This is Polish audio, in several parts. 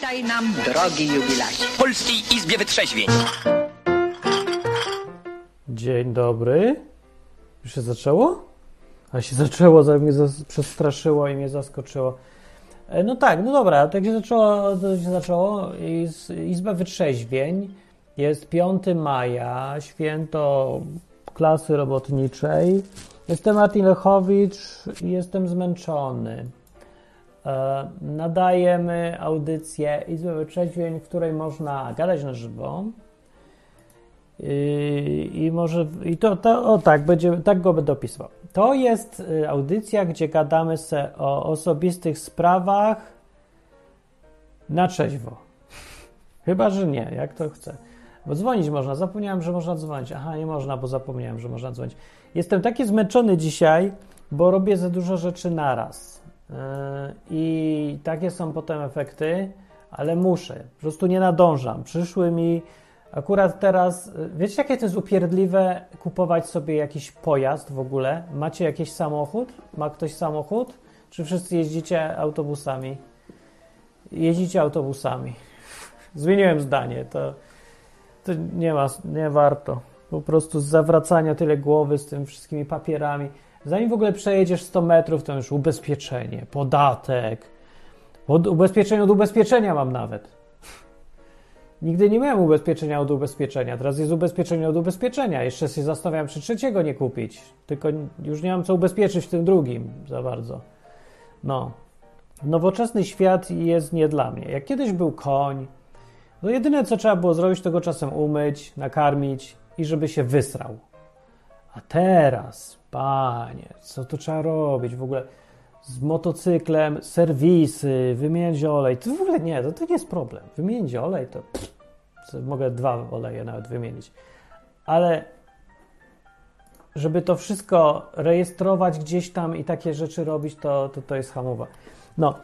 Witaj nam, drogi jubilacie. W Polskiej Izbie Wytrzeźwień. Dzień dobry. Już się zaczęło? A się zaczęło, za- mnie przestraszyło i mnie zaskoczyło. E, No tak, no dobra, tak się zaczęło, to się zaczęło. Iz, Izba Wytrzeźwień. Jest 5 maja, święto klasy robotniczej. Jestem Martin Lechowicz i jestem zmęczony. E, nadajemy audycję Izby Wytrzeźwień, w której można gadać na żywo. Yy, I może i to, to o tak będzie, tak go będę opisywał. To jest y, audycja, gdzie gadamy se o osobistych sprawach na trzeźwo. Chyba, że nie, jak to chcę. Bo dzwonić można. Zapomniałem, że można dzwonić. Aha, nie można, bo zapomniałem, że można dzwonić. Jestem taki zmęczony dzisiaj, bo robię za dużo rzeczy naraz. Yy, I takie są potem efekty, ale muszę. Po prostu nie nadążam. Przyszły mi Akurat teraz, y, wiecie jakie to jest upierdliwe kupować sobie jakiś pojazd w ogóle? Macie jakiś samochód? Ma ktoś samochód? Czy wszyscy jeździcie autobusami? Jeździcie autobusami. Zmieniłem zdanie, to, to nie ma, nie warto. Po prostu z zawracania tyle głowy z tym wszystkimi papierami. Zanim w ogóle przejedziesz 100 metrów, to już ubezpieczenie, podatek. Od, ubezpieczenie od ubezpieczenia mam nawet. Nigdy nie miałem ubezpieczenia od ubezpieczenia. Teraz jest ubezpieczenie od ubezpieczenia. Jeszcze się zastanawiam, czy trzeciego nie kupić. Tylko już nie mam co ubezpieczyć w tym drugim za bardzo. No. Nowoczesny świat jest nie dla mnie. Jak kiedyś był koń, to jedyne co trzeba było zrobić, to go czasem umyć, nakarmić i żeby się wysrał. A teraz, panie, co tu trzeba robić w ogóle? z motocyklem, serwisy, wymieniać olej. To w ogóle nie, to, to nie jest problem. Wymienić olej to pff, to mogę dwa oleje nawet wymienić. Ale żeby to wszystko rejestrować gdzieś tam i takie rzeczy robić, to to, to jest hamowa. No,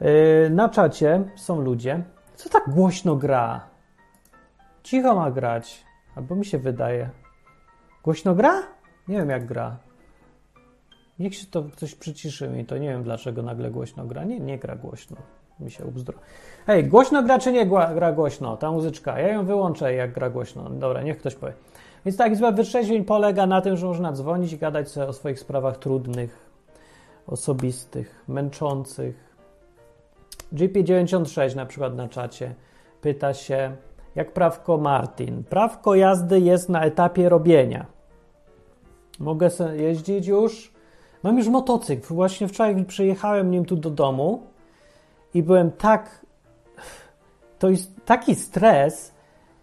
yy, na czacie są ludzie. Co tak głośno gra? Cicho ma grać. Albo mi się wydaje. Głośno gra? Nie wiem jak gra. Niech się to ktoś przyciszy mi, to nie wiem dlaczego nagle głośno gra. Nie, nie gra głośno. Mi się ubzdro. Hej, głośno gra czy nie gra, gra głośno? Ta muzyczka. Ja ją wyłączę jak gra głośno. Dobra, niech ktoś powie. Więc tak, Izba Wytrzeźwień polega na tym, że można dzwonić i gadać o swoich sprawach trudnych, osobistych, męczących. GP96 na przykład na czacie pyta się, jak prawko Martin. Prawko jazdy jest na etapie robienia. Mogę jeździć już? Mam już motocykl. Właśnie wczoraj przyjechałem nim tu do domu i byłem tak. To jest taki stres,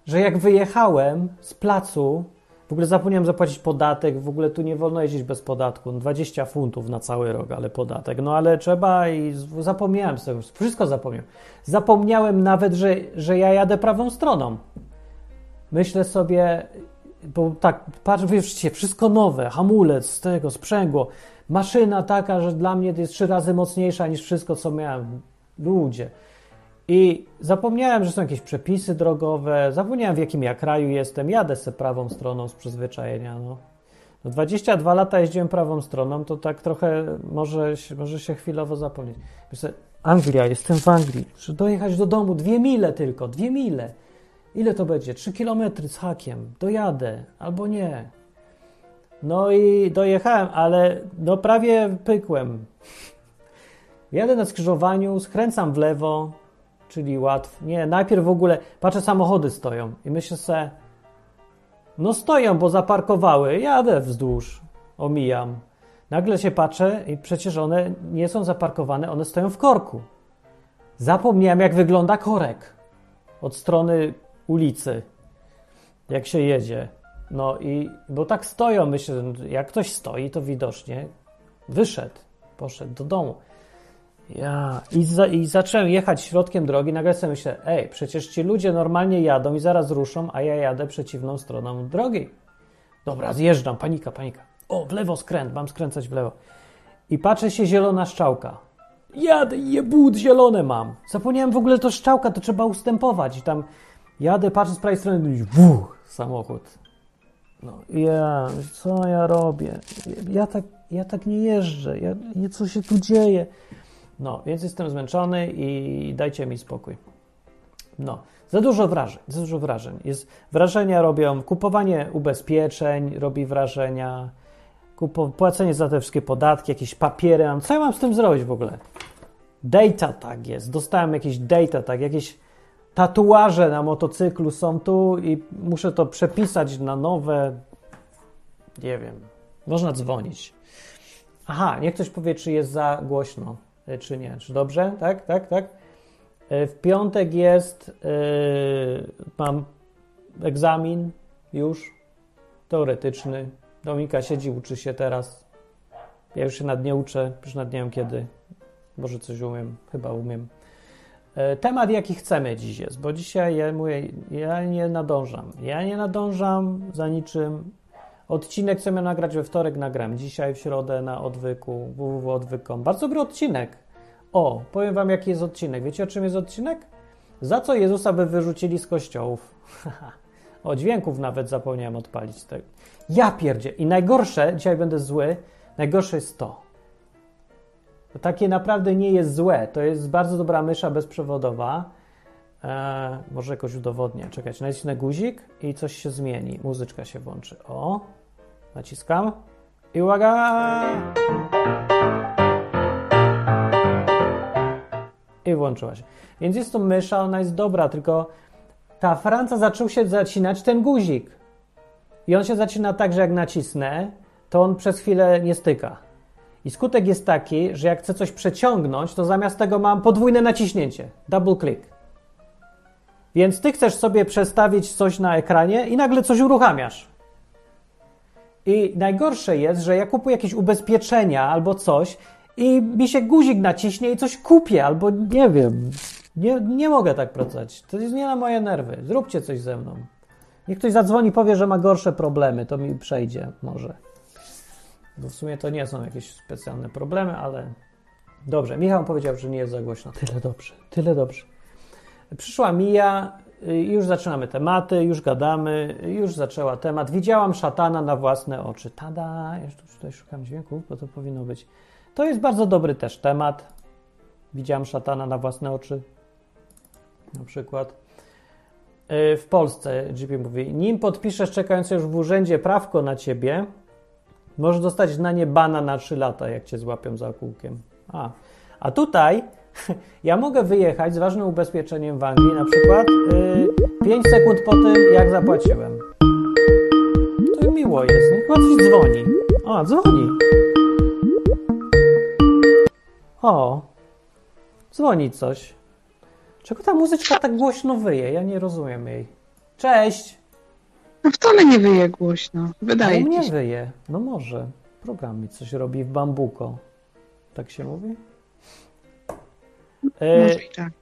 że jak wyjechałem z placu, w ogóle zapomniałem zapłacić podatek, w ogóle tu nie wolno jeździć bez podatku. 20 funtów na cały rok, ale podatek. No ale trzeba i z- zapomniałem sobie, wszystko zapomniałem. Zapomniałem nawet, że, że ja jadę prawą stroną. Myślę sobie, bo tak, patrz, wiesz, wszystko nowe, hamulec z tego, sprzęgło, maszyna taka, że dla mnie to jest trzy razy mocniejsza niż wszystko, co miałem. Ludzie. I zapomniałem, że są jakieś przepisy drogowe, zapomniałem w jakim ja kraju jestem, jadę se prawą stroną z przyzwyczajenia, no. No 22 lata jeździłem prawą stroną, to tak trochę może, może się chwilowo zapomnieć. Myślę, Anglia, jestem w Anglii, muszę dojechać do domu, dwie mile tylko, dwie mile. Ile to będzie? 3 kilometry z hakiem. Dojadę albo nie. No i dojechałem, ale no prawie pykłem. Jadę na skrzyżowaniu, skręcam w lewo, czyli łatwo. Nie, najpierw w ogóle patrzę, samochody stoją i myślę sobie, no stoją, bo zaparkowały, jadę wzdłuż, omijam. Nagle się patrzę i przecież one nie są zaparkowane, one stoją w korku. Zapomniałem, jak wygląda korek od strony ulicy, jak się jedzie. No i, bo tak stoją, myślę, jak ktoś stoi, to widocznie wyszedł, poszedł do domu. Ja, i, za, i zacząłem jechać środkiem drogi, nagle sobie myślę, ej, przecież ci ludzie normalnie jadą i zaraz ruszą, a ja jadę przeciwną stroną drogi. Dobra, zjeżdżam, panika, panika. O, w lewo skręt, mam skręcać w lewo. I patrzę się, zielona szczałka. Jadę, jebut, zielone mam. Zapomniałem w ogóle to szczałka, to trzeba ustępować. I tam jadę, patrzę z prawej strony, wuch, samochód. No, ja, co ja robię? Ja tak, ja tak nie jeżdżę, ja, nie, co się tu dzieje? No, więc jestem zmęczony i dajcie mi spokój. No, za dużo wrażeń, za dużo wrażeń. Jest, wrażenia robią, kupowanie ubezpieczeń robi wrażenia, kupo, płacenie za te wszystkie podatki, jakieś papiery. Co ja mam z tym zrobić w ogóle? Data tag jest, dostałem jakiś data tag, jakieś tatuaże na motocyklu są tu i muszę to przepisać na nowe. Nie wiem. Można dzwonić. Aha, niech ktoś powie, czy jest za głośno, y, czy nie. Czy dobrze? Tak, tak, tak. Y, w piątek jest. Yy, mam egzamin już teoretyczny. Dominika siedzi, uczy się teraz. Ja już się nad nie uczę, już nad nie wiem kiedy. Może coś umiem, chyba umiem. E, temat, jaki chcemy dziś jest, bo dzisiaj ja mówię, ja nie nadążam. Ja nie nadążam za niczym. Odcinek, miałem nagrać we wtorek, nagram dzisiaj w środę na odwyku, www.odwyk.com. Bardzo dobry odcinek. O, powiem wam, jaki jest odcinek. Wiecie, o czym jest odcinek? Za co Jezusa by wyrzucili z kościołów? o, dźwięków nawet zapomniałem odpalić. Ja pierdzie. I najgorsze, dzisiaj będę zły, najgorsze jest to. Takie naprawdę nie jest złe. To jest bardzo dobra mysza bezprzewodowa. Eee, może jakoś udowodnię. Czekajcie, nacisnę guzik i coś się zmieni. Muzyczka się włączy. O, naciskam. I uwaga! I włączyła się. Więc jest to mysza, ona jest dobra, tylko ta Franca zaczął się zacinać ten guzik. I on się zaczyna tak, że jak nacisnę, to on przez chwilę nie styka. I skutek jest taki, że jak chcę coś przeciągnąć, to zamiast tego mam podwójne naciśnięcie. Double click. Więc ty chcesz sobie przestawić coś na ekranie i nagle coś uruchamiasz. I najgorsze jest, że ja kupuję jakieś ubezpieczenia albo coś i mi się guzik naciśnie i coś kupię, albo nie wiem. Nie, nie mogę tak pracować. To jest nie na moje nerwy. Zróbcie coś ze mną. Niech ktoś zadzwoni, powie, że ma gorsze problemy, to mi przejdzie może. Bo w sumie to nie są jakieś specjalne problemy, ale dobrze. Michał powiedział, że nie jest za głośno. Tyle dobrze, tyle dobrze. Przyszła Mija, już zaczynamy tematy, już gadamy, już zaczęła temat. Widziałam szatana na własne oczy. Tada, jeszcze tutaj szukam dźwięków, bo to powinno być. To jest bardzo dobry też temat. Widziałam szatana na własne oczy. Na przykład. W Polsce GP mówi, nim podpiszesz czekając już w urzędzie prawko na ciebie, Możesz dostać na nie bana na 3 lata, jak cię złapią za kółkiem. A, a tutaj ja mogę wyjechać z ważnym ubezpieczeniem w Anglii, na przykład yy, 5 sekund po tym, jak zapłaciłem. To miło jest. No, chyba coś dzwoni. O, dzwoni. O, dzwoni coś. Czego ta muzyczka tak głośno wyje? Ja nie rozumiem jej. Cześć! No wcale nie wyje głośno. Wydaje mi się. Nie wyje. No może. Program mi coś robi w bambuko. Tak się mówi? E, może i tak.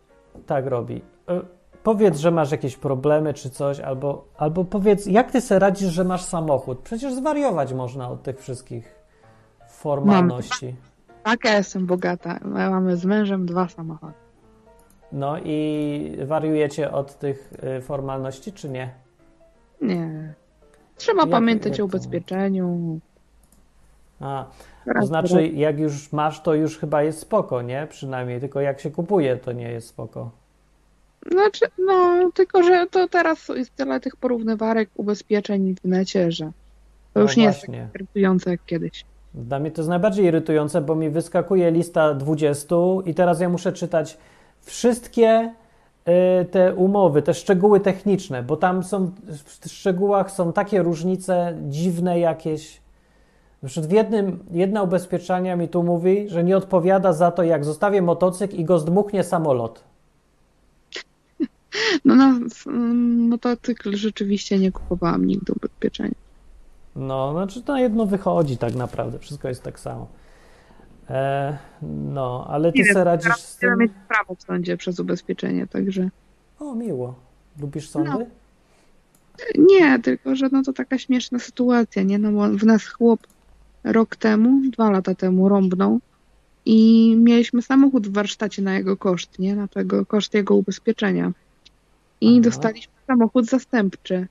Tak robi. E, powiedz, że masz jakieś problemy czy coś, albo, albo powiedz, jak ty sobie radzisz, że masz samochód? Przecież zwariować można od tych wszystkich formalności. Mam. Tak, ja jestem bogata. My mamy z mężem dwa samochody. No i wariujecie od tych y, formalności, czy nie? Nie. Trzeba jak, pamiętać jak o ubezpieczeniu. A, to znaczy, jak już masz, to już chyba jest spoko, nie? Przynajmniej, tylko jak się kupuje, to nie jest spoko. Znaczy, no, tylko że to teraz jest tyle tych porównywarek ubezpieczeń w necie, że to no już nie właśnie. jest tak irytujące jak kiedyś. Dla mnie to jest najbardziej irytujące, bo mi wyskakuje lista 20 i teraz ja muszę czytać wszystkie te umowy, te szczegóły techniczne, bo tam są w szczegółach są takie różnice dziwne jakieś. Na w jednym, jedna ubezpieczenia mi tu mówi, że nie odpowiada za to, jak zostawię motocykl i go zdmuchnie samolot. No na motocykl rzeczywiście nie kupowałam nigdy ubezpieczenia. No, znaczy to jedno wychodzi tak naprawdę, wszystko jest tak samo. E, no, ale ty sobie radzisz z tym... mieć prawo w sądzie przez ubezpieczenie, także... O, miło. Lubisz sądy? No. Nie, tylko że no to taka śmieszna sytuacja, nie? No bo w nas chłop rok temu, dwa lata temu rąbnął i mieliśmy samochód w warsztacie na jego koszt, nie? Na tego koszt jego ubezpieczenia. I Aha. dostaliśmy samochód zastępczy.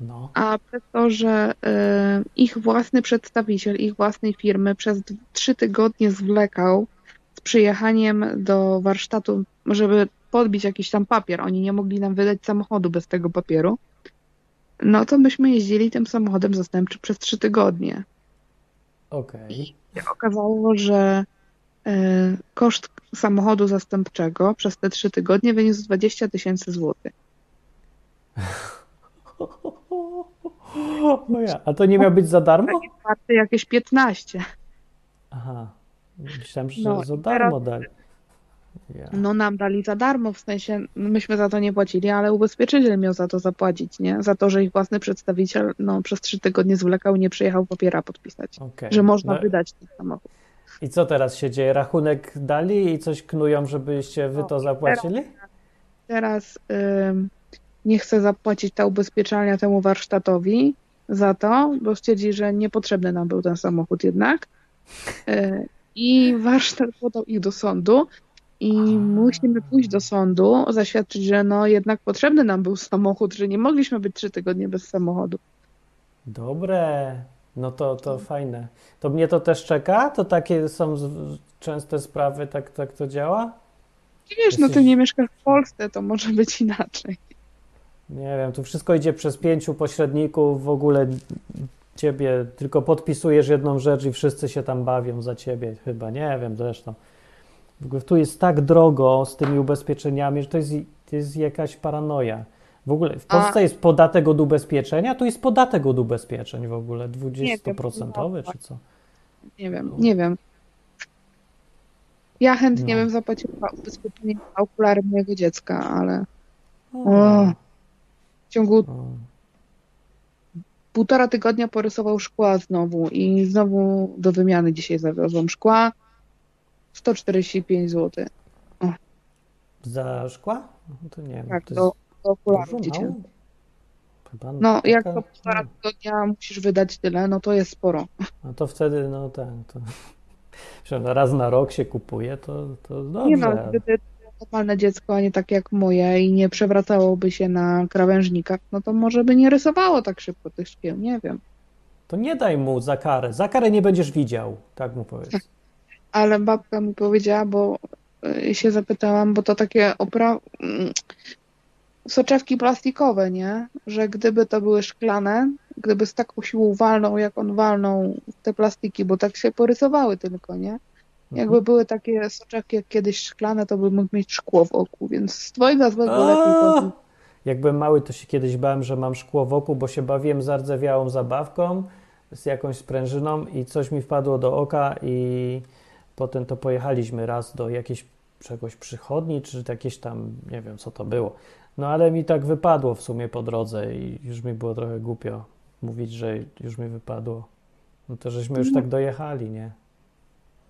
No. A przez to, że y, ich własny przedstawiciel, ich własnej firmy przez trzy tygodnie zwlekał z przyjechaniem do warsztatu, żeby podbić jakiś tam papier. Oni nie mogli nam wydać samochodu bez tego papieru. No to myśmy jeździli tym samochodem zastępczym przez trzy tygodnie. Okej. się okazało, że e, koszt samochodu zastępczego przez te trzy tygodnie wyniósł 20 tysięcy złotych. O ja. A to nie miał być za darmo? Taki warty jakieś 15. Aha. Myślałem, że No, za darmo dali. Ja. No nam dali za darmo, w sensie myśmy za to nie płacili, ale ubezpieczyciel miał za to zapłacić, nie? Za to, że ich własny przedstawiciel no, przez trzy tygodnie zwlekał i nie przyjechał papiera podpisać. Okej. Że można No wydać ten samochód. I co teraz się dzieje? Rachunek dali i coś knują, żebyście wy No, to zapłacili? Teraz ym, nie chce zapłacić ta ubezpieczalnia temu warsztatowi za to, bo stwierdzi, że niepotrzebny nam był ten samochód jednak. Y, I warsztat podał ich do sądu i musimy pójść do sądu, zaświadczyć, że no jednak potrzebny nam był samochód, że nie mogliśmy być trzy tygodnie bez samochodu. Dobre. No to, to fajne. To mnie to też czeka? To takie są częste sprawy, tak, tak to działa? Wiesz, no ty Jesteś- nie mieszkasz w Polsce, to może być inaczej. Nie wiem, tu wszystko idzie przez pięciu pośredników, w ogóle ciebie tylko podpisujesz jedną rzecz i wszyscy się tam bawią za ciebie, chyba, nie wiem zresztą. W ogóle tu jest tak drogo z tymi ubezpieczeniami, że to jest, to jest jakaś paranoja. W ogóle w A- Polsce jest podatek od ubezpieczenia, tu jest podatek od ubezpieczeń w ogóle, wiem, 20% czy co? Nie wiem, nie wiem. Ja chętnie No. bym zapłaciła ubezpieczenie okulary mojego dziecka, ale O, O. w ciągu o. półtora tygodnia porysował szkła znowu i znowu do wymiany dzisiaj zawiozłam szkła. 145 zł. Za szkła? No to nie wiem. Tak, to do, do okularów mało? Chyba No, jak taka- to półtora tygodnia musisz wydać tyle, no to jest sporo. No to wtedy, no tak, to raz na rok się kupuje, to, to dobrze. Nie no, normalne dziecko, a nie tak jak moje i nie przewracałoby się na krawężnikach, no to może by nie rysowało tak szybko tych szkieł, nie wiem. To nie daj mu za karę. Za karę nie będziesz widział, tak mu powiedz. Ale babka mi powiedziała, bo y, się zapytałam, bo to takie opra... mm, soczewki plastikowe, nie? Że gdyby to były szklane, gdyby z taką siłą walną, jak on walnął te plastiki, bo tak się porysowały tylko, nie? Jakby były takie soczewki jak kiedyś szklane, to by mógł mieć szkło w oku, więc z twojego złego lepiej powiem. Jak byłem mały, to się kiedyś bałem, że mam szkło wokół, bo się bawiłem zardzewiałą zabawką z jakąś sprężyną i coś mi wpadło do oka i potem to pojechaliśmy raz do jakiejś czegoś przychodni, czy jakieś tam, nie wiem co to było. No ale mi tak wypadło w sumie po drodze i już mi było trochę głupio mówić, że już mi wypadło. No to żeśmy już tak dojechali, nie?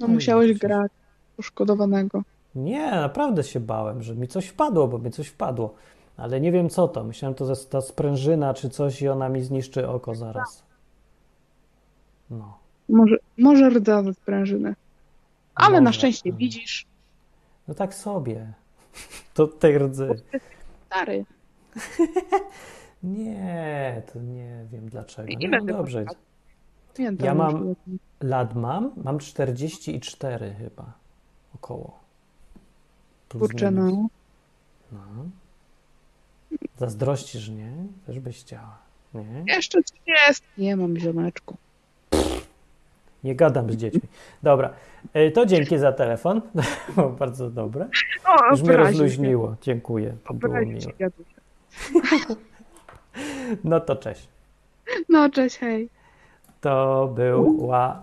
No musiałeś grać poszkodowanego. Nie, naprawdę się bałem, że mi coś wpadło, bo mi coś wpadło. Ale nie wiem co to. Myślałem, to jest ta sprężyna czy coś i ona mi zniszczy oko zaraz. No. Może, może rdza ze sprężyny. Ale na Może. szczęście Mhm. widzisz, No tak sobie. To tej rdzy. stary. Nie, to nie wiem dlaczego. Nie No dobrze. Ja mam-. Lat mam? Mam 44 chyba. Około. Plus Kurczę, no. no. Zazdrościsz, nie? Też byś chciała. Nie? Jeszcze 30. Nie mam ziomeczku. Nie gadam z dziećmi. Dobra, e, to dzięki za telefon. Było bardzo dobre. O, Już mnie rozluźniło. Dziękuję. To było się gadusia. No to cześć. No, cześć, hej. To była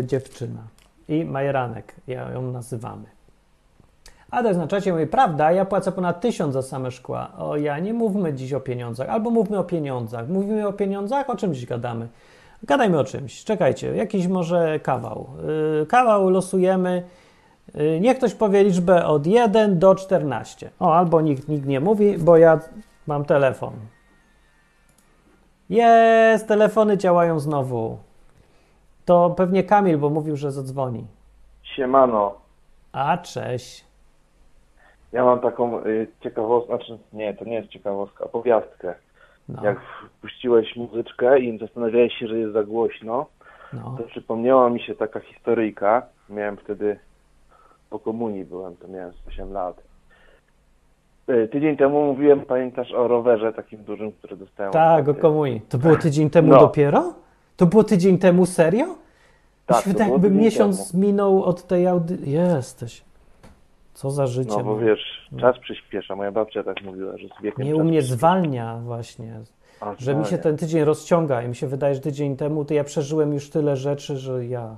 y, dziewczyna i majeranek, ja ją nazywamy. Adres na czacie mówi, prawda, ja płacę ponad tysiąc za same szkła. O ja, nie mówmy dziś o pieniądzach, albo mówmy o pieniądzach. Mówimy o pieniądzach, o czym dziś gadamy? Gadajmy o czymś, czekajcie, jakiś może kawał. Y, kawał losujemy, y, niech ktoś powie liczbę od 1 do 14. O, albo nikt, nikt nie mówi, bo ja mam telefon. Jest, telefony działają znowu. To pewnie Kamil, bo mówił, że zadzwoni. Siemano, A, cześć. ja mam taką y, ciekawostkę, znaczy nie, to nie jest ciekawostka, opowiastkę. No, Jak puściłeś muzyczkę i zastanawiałeś się, że jest za głośno, no. to przypomniała mi się taka historyjka. Miałem wtedy, po komunii byłem, to miałem z 8 lat. Y, tydzień temu mówiłem, pamiętasz o rowerze takim dużym, który dostałem. Tak, o komunii. To było tydzień temu No. dopiero? To było tydzień temu, serio? Tak, się wydaje, jakby miesiąc minął od tej audycji. Jesteś. Co za życie. No bo no. wiesz, czas przyspiesza. Moja babcia tak mówiła, że z wiekiem Nie u mnie zwalnia właśnie, A, że mi się ten tydzień rozciąga i mi się wydaje, że tydzień temu to ja przeżyłem już tyle rzeczy, że ja...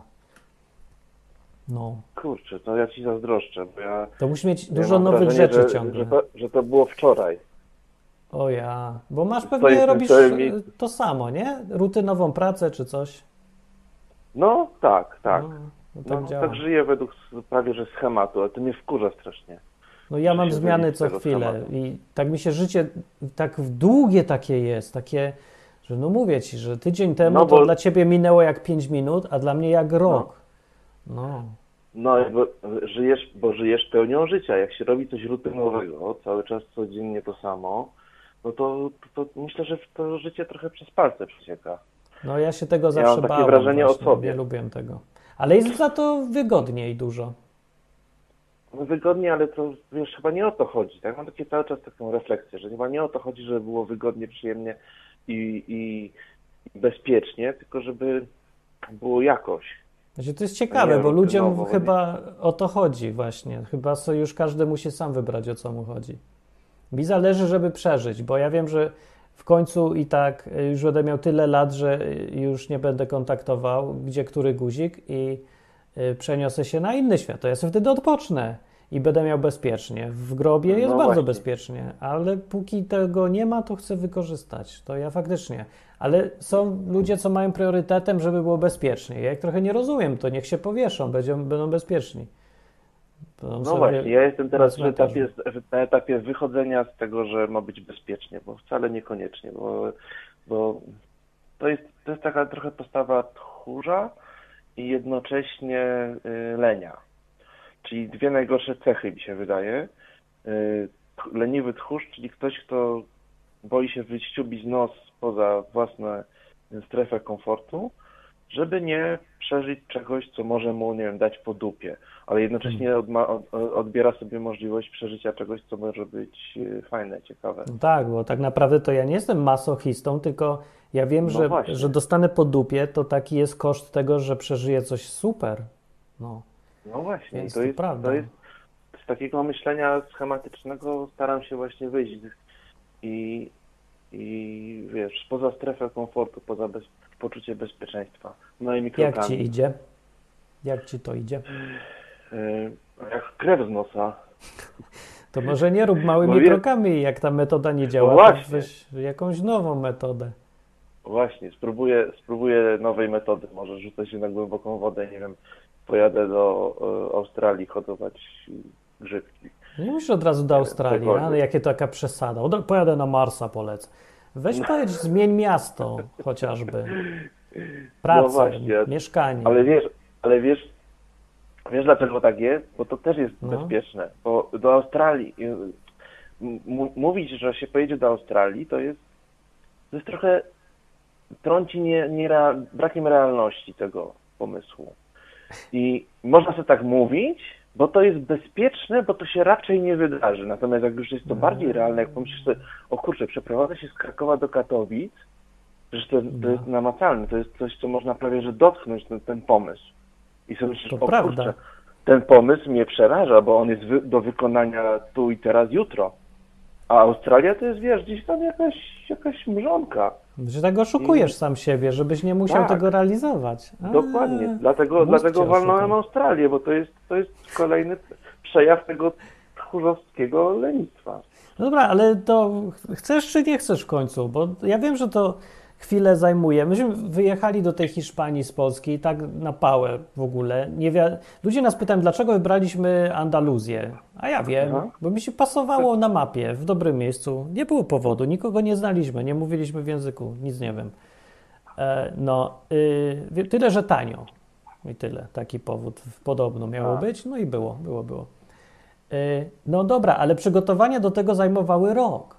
No. Kurczę, to ja ci zazdroszczę, bo ja... To musi mieć ja dużo mam nowych wrażenie, rzeczy że, ciągle. Że to, że to było wczoraj. O ja. Bo masz pewnie w robisz samym e, to samo, nie? Rutynową pracę czy coś. No, tak, tak. No, no No, tak działa. tak żyję według prawie że schematu, ale to mnie wkurza strasznie. No ja mam zmiany co chwilę tematu. i tak mi się życie tak długie takie jest, takie, że no mówię ci, że tydzień temu No to bo- dla ciebie minęło jak 5 minut, a dla mnie jak rok. No. No, bo żyjesz, bo żyjesz pełnią życia. Jak się robi coś rutynowego, cały czas codziennie to samo, no to, to, to myślę, że to życie trochę przez palce przecieka. No ja się tego mam zawsze takie bałem wrażenie o właśnie, sobie. nie lubię tego. Ale jest za to wygodniej dużo. No wygodnie, ale to wiesz, chyba nie o to chodzi. Tak? Mam takie cały czas taką refleksję, że chyba nie o to chodzi, żeby było wygodnie, przyjemnie i, i, i bezpiecznie, tylko żeby było jakoś. Znaczy, to jest ciekawe, Nie, bo ludziom rutynowo, chyba o to chodzi właśnie. Chyba już każdy musi sam wybrać, o co mu chodzi. Mi zależy, żeby przeżyć, bo ja wiem, że w końcu i tak y, już będę miał tyle lat, że y, już nie będę kontaktował, gdzie który guzik i y, przeniosę się na inny świat. To ja sobie wtedy odpocznę i będę miał bezpiecznie. W grobie jest No bardzo właśnie. bezpiecznie, ale póki tego nie ma, to chcę wykorzystać. To ja faktycznie. Ale są ludzie, co mają priorytetem, żeby było bezpiecznie. Ja ich trochę nie rozumiem, to niech się powieszą, będą, będą bezpieczni. Będą No właśnie, ja jestem teraz na etapie, na etapie wychodzenia z tego, że ma być bezpiecznie, bo wcale niekoniecznie, bo, bo to, jest, to jest taka trochę postawa tchórza i jednocześnie y, lenia. Czyli dwie najgorsze cechy mi się wydaje. Y, leniwy tchórz, czyli ktoś, kto boi się wyściubić nos poza własną strefę komfortu, żeby nie przeżyć czegoś, co może mu, nie wiem, dać po dupie, ale jednocześnie odma- od, odbiera sobie możliwość przeżycia czegoś, co może być y, fajne, ciekawe. No tak, bo tak naprawdę to ja nie jestem masochistą, tylko ja wiem, No że, właśnie. że dostanę po dupie, to taki jest koszt tego, że przeżyję coś super. No, No właśnie, to jest, prawda. to jest z takiego myślenia schematycznego staram się właśnie wyjść i, i wiesz, poza strefę komfortu, poza bez, poczucie bezpieczeństwa. No i jak mikrokami. ci idzie? Jak ci to idzie? Y, jak krew z nosa. To może nie rób małymi No wie- krokami, jak ta metoda nie działa, No to weź jakąś nową metodę. Właśnie, spróbuję, spróbuję nowej metody. Może rzucę się na głęboką wodę, nie wiem, pojadę do e, Australii hodować grzybki. Nie musisz od razu do Australii, ale jakie to taka przesada. Od, pojadę na Marsa, polecę. Weź pojedź, zmień miasto chociażby. Pracę, No właśnie, mieszkanie. Ale wiesz, ale wiesz, wiesz dlaczego tak jest? Bo to też jest No. bezpieczne. Bo do Australii, y, mówić, że się pojedzie do Australii, to jest, to jest trochę trąci nie, nie brakiem realności tego pomysłu. I można sobie tak mówić, bo to jest bezpieczne, bo to się raczej nie wydarzy. Natomiast jak już jest to bardziej realne, jak pomyślisz sobie, o kurczę, przeprowadzę się z Krakowa do Katowic, Przecież to, to No. jest namacalne, to jest coś, co można prawie że dotknąć, ten, ten pomysł. I sobie myślisz, To o prawda. kurczę, ten pomysł mnie przeraża, bo on jest wy, do wykonania tu i teraz, jutro. A Australia to jest, wiesz, gdzieś tam jakaś, jakaś mrzonka. Że tak oszukujesz I- sam siebie, żebyś nie musiał Tak. tego realizować. A, Dokładnie. Dlatego, dlatego walnąłem. Australię, bo to jest, to jest kolejny przejaw tego tchórzowskiego lenistwa. No dobra, ale to ch- chcesz czy nie chcesz w końcu? Bo ja wiem, że to chwilę zajmuje. Myśmy wyjechali do tej Hiszpanii z Polski i tak na pałę w ogóle. Nie wi- Ludzie nas pytają, dlaczego wybraliśmy Andaluzję. A ja wiem, Aha. bo mi się pasowało na mapie, w dobrym miejscu. Nie było powodu, nikogo nie znaliśmy, nie mówiliśmy w języku, nic nie wiem. E, no, y, tyle, że tanio. I tyle, taki powód podobno miało być. No i było, było, było. Y, No dobra, ale przygotowania do tego zajmowały rok,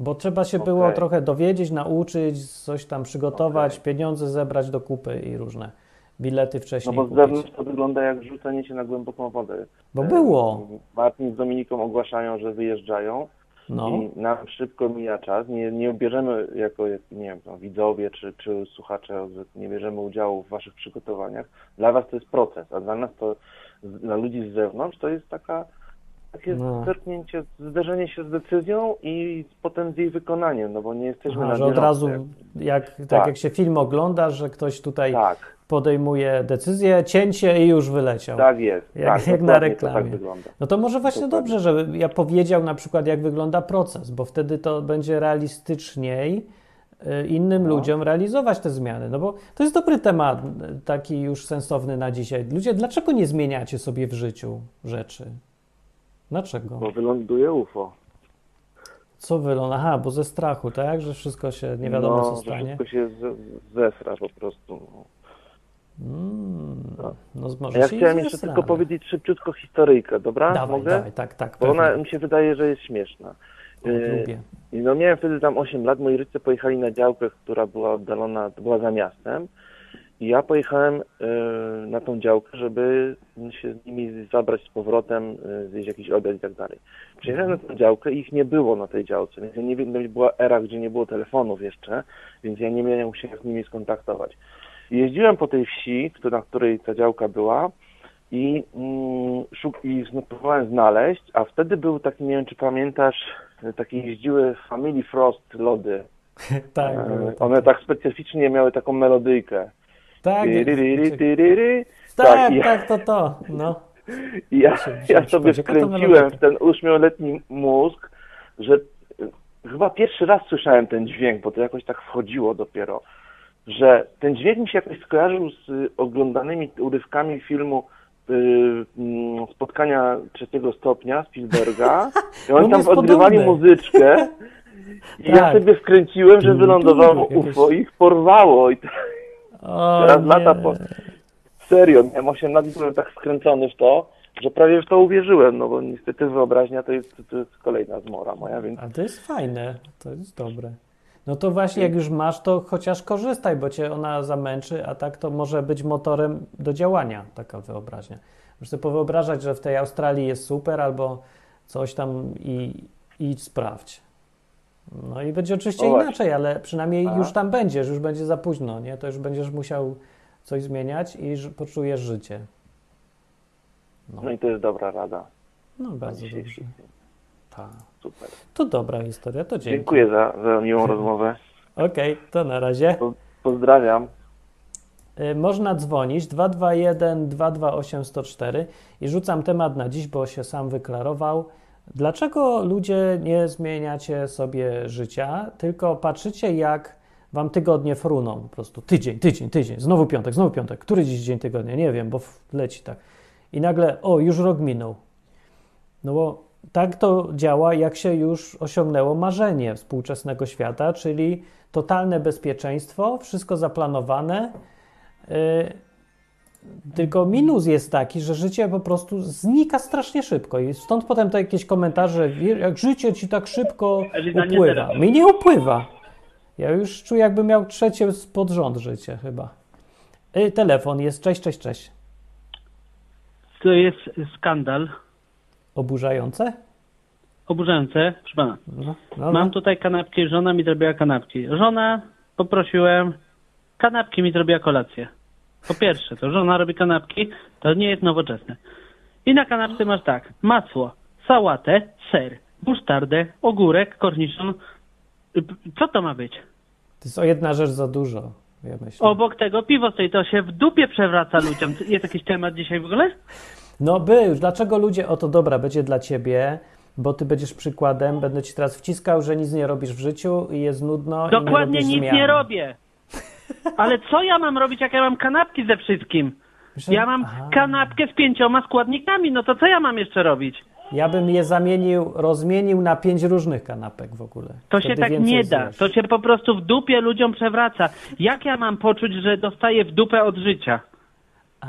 bo trzeba się było Okej. trochę dowiedzieć, nauczyć, coś tam przygotować, Okej. pieniądze zebrać do kupy i różne bilety No wcześniej bo z zewnątrz to wygląda jak rzucenie się na głęboką wodę. Bo było. Martin z Dominiką ogłaszają, że wyjeżdżają, No. i nam szybko mija czas. Nie, nie bierzemy jako, jak, nie wiem, no, widzowie czy, czy słuchacze, nie bierzemy udziału w waszych przygotowaniach. Dla was to jest proces, a dla nas to, dla ludzi z zewnątrz, to jest taka takie No. zerknięcie, zderzenie się z decyzją i potem z jej wykonaniem, no bo nie jesteśmy Aha, na że od razu, jak, tak, Tak. jak się film ogląda, że ktoś tutaj Tak, podejmuje decyzję, cięcie i już wyleciał. tak jest. Jak- tak, jak na to reklamie. tak wygląda. No to może właśnie Dokładnie. dobrze, żeby ja powiedział na przykład, jak wygląda proces, bo wtedy to będzie realistyczniej y, innym No. ludziom realizować te zmiany. No bo to jest dobry temat, y, taki już sensowny na dzisiaj. Ludzie, dlaczego nie zmieniacie sobie w życiu rzeczy? Dlaczego? Bo wyląduje UFO. Co wylą? Aha, bo ze strachu, tak? Że wszystko się nie wiadomo, no, co stanie. wszystko się zesra po prostu. no. Mm, No. no może ja chciałem jeszcze tylko powiedzieć szybciutko historyjkę, dobra? Dawaj, Mogę? dawaj, tak, tak, Bo ona pewnie. mi się wydaje, że jest śmieszna. O, Y, lubię. I no miałem wtedy tam 8 lat, moi rodzice pojechali na działkę, która była oddalona, to była za miastem. I ja pojechałem y, na tą działkę, żeby się z nimi zabrać z powrotem, y, zjeść jakiś obiad i tak dalej. Przyjechałem na tę działkę i ich nie było na tej działce, więc ja nie wiem, to była era, gdzie nie było telefonów jeszcze, więc ja nie miałem się z nimi skontaktować. Jeździłem po tej wsi, na której ta działka była i, mm, szuk- i próbowałem znaleźć, a wtedy był taki, nie wiem czy pamiętasz, takie jeździły Family Frost lody. tak, E, było One tak specyficznie miały taką melodyjkę. Tak, tyryry. tak, i ja- tak, to to, no. Ja, ja sobie wkręciłem w ten ośmioletni mózg, że y, chyba pierwszy raz słyszałem ten dźwięk, bo to jakoś tak wchodziło dopiero, że ten dźwięk mi się jakoś skojarzył z y, oglądanymi urywkami filmu y, mm, Spotkania trzeciego stopnia Spielberga. I On oni tam odgrywali muzyczkę. I ja Tak. sobie wkręciłem, że wylądowało UFO i ich porwało. I O, Teraz nie. lata po... Serio, miałem 8 lat i byłem tak skręcony w to, że prawie w to uwierzyłem, no bo niestety wyobraźnia to jest, to jest kolejna zmora moja, więc A to jest fajne, to jest dobre. No to właśnie, jak już masz, to chociaż korzystaj, bo cię ona zamęczy, a tak to może być motorem do działania, taka wyobraźnia. Możesz sobie powyobrażać, że w tej Australii jest super, albo coś tam i, i sprawdź. No i będzie oczywiście O właśnie. inaczej, ale przynajmniej już tam będziesz, już będzie za późno, nie? To już będziesz musiał coś zmieniać i poczujesz życie. No, no i to jest dobra rada. no bardzo dobrze. Tak. Super. To dobra historia, to dzięki. Dziękuję za, za miłą rozmowę. Okej, to na razie. Po, pozdrawiam. Y, Można dzwonić 221 228 104 i rzucam temat na dziś, bo się sam wyklarował. Dlaczego ludzie nie zmieniacie sobie życia, tylko patrzycie jak wam tygodnie fruną po prostu. Tydzień, tydzień, tydzień, znowu piątek, znowu piątek. Który dziś dzień tygodnia? Nie wiem, bo leci tak. I nagle, o, już rok minął. No bo tak to działa, jak się już osiągnęło marzenie współczesnego świata, czyli totalne bezpieczeństwo, wszystko zaplanowane. Yy, tylko minus jest taki, że życie po prostu znika strasznie szybko i stąd potem to jakieś komentarze, jak życie ci tak szybko upływa. Mi nie upływa. Ja już czuję, jakbym miał trzecie pod rząd życie chyba. Yy, telefon jest, cześć, cześć, cześć. To jest skandal. Oburzające? Oburzające. Proszę pana. No, no, Mam no. tutaj kanapki, żona mi zrobiła kanapki. Żona, poprosiłem, kanapki mi zrobiła kolację. Po pierwsze, to żona robi kanapki, to nie jest nowoczesne. I na kanapce masz tak, masło, sałatę, ser, musztardę, ogórek, korniszon. Y, Co to ma być? To jest o jedna rzecz za dużo, ja myślę. Obok tego piwo stoi, to się w dupie przewraca ludziom. Jest jakiś temat dzisiaj w ogóle? No był, dlaczego ludzie, oto dobra, będzie dla ciebie, bo ty będziesz przykładem, będę ci teraz wciskał, że nic nie robisz w życiu i jest nudno i nie Dokładnie nic zmian. nie robię. Ale co ja mam robić, jak ja mam kanapki ze wszystkim? Ja mam aha. kanapkę z pięcioma składnikami, no to co ja mam jeszcze robić? Ja bym je zamienił, rozmienił na pięć różnych kanapek w ogóle. To Wtedy się tak nie da. zjesz. To się po prostu w dupie ludziom przewraca. Jak ja mam poczuć, że dostaję w dupę od życia?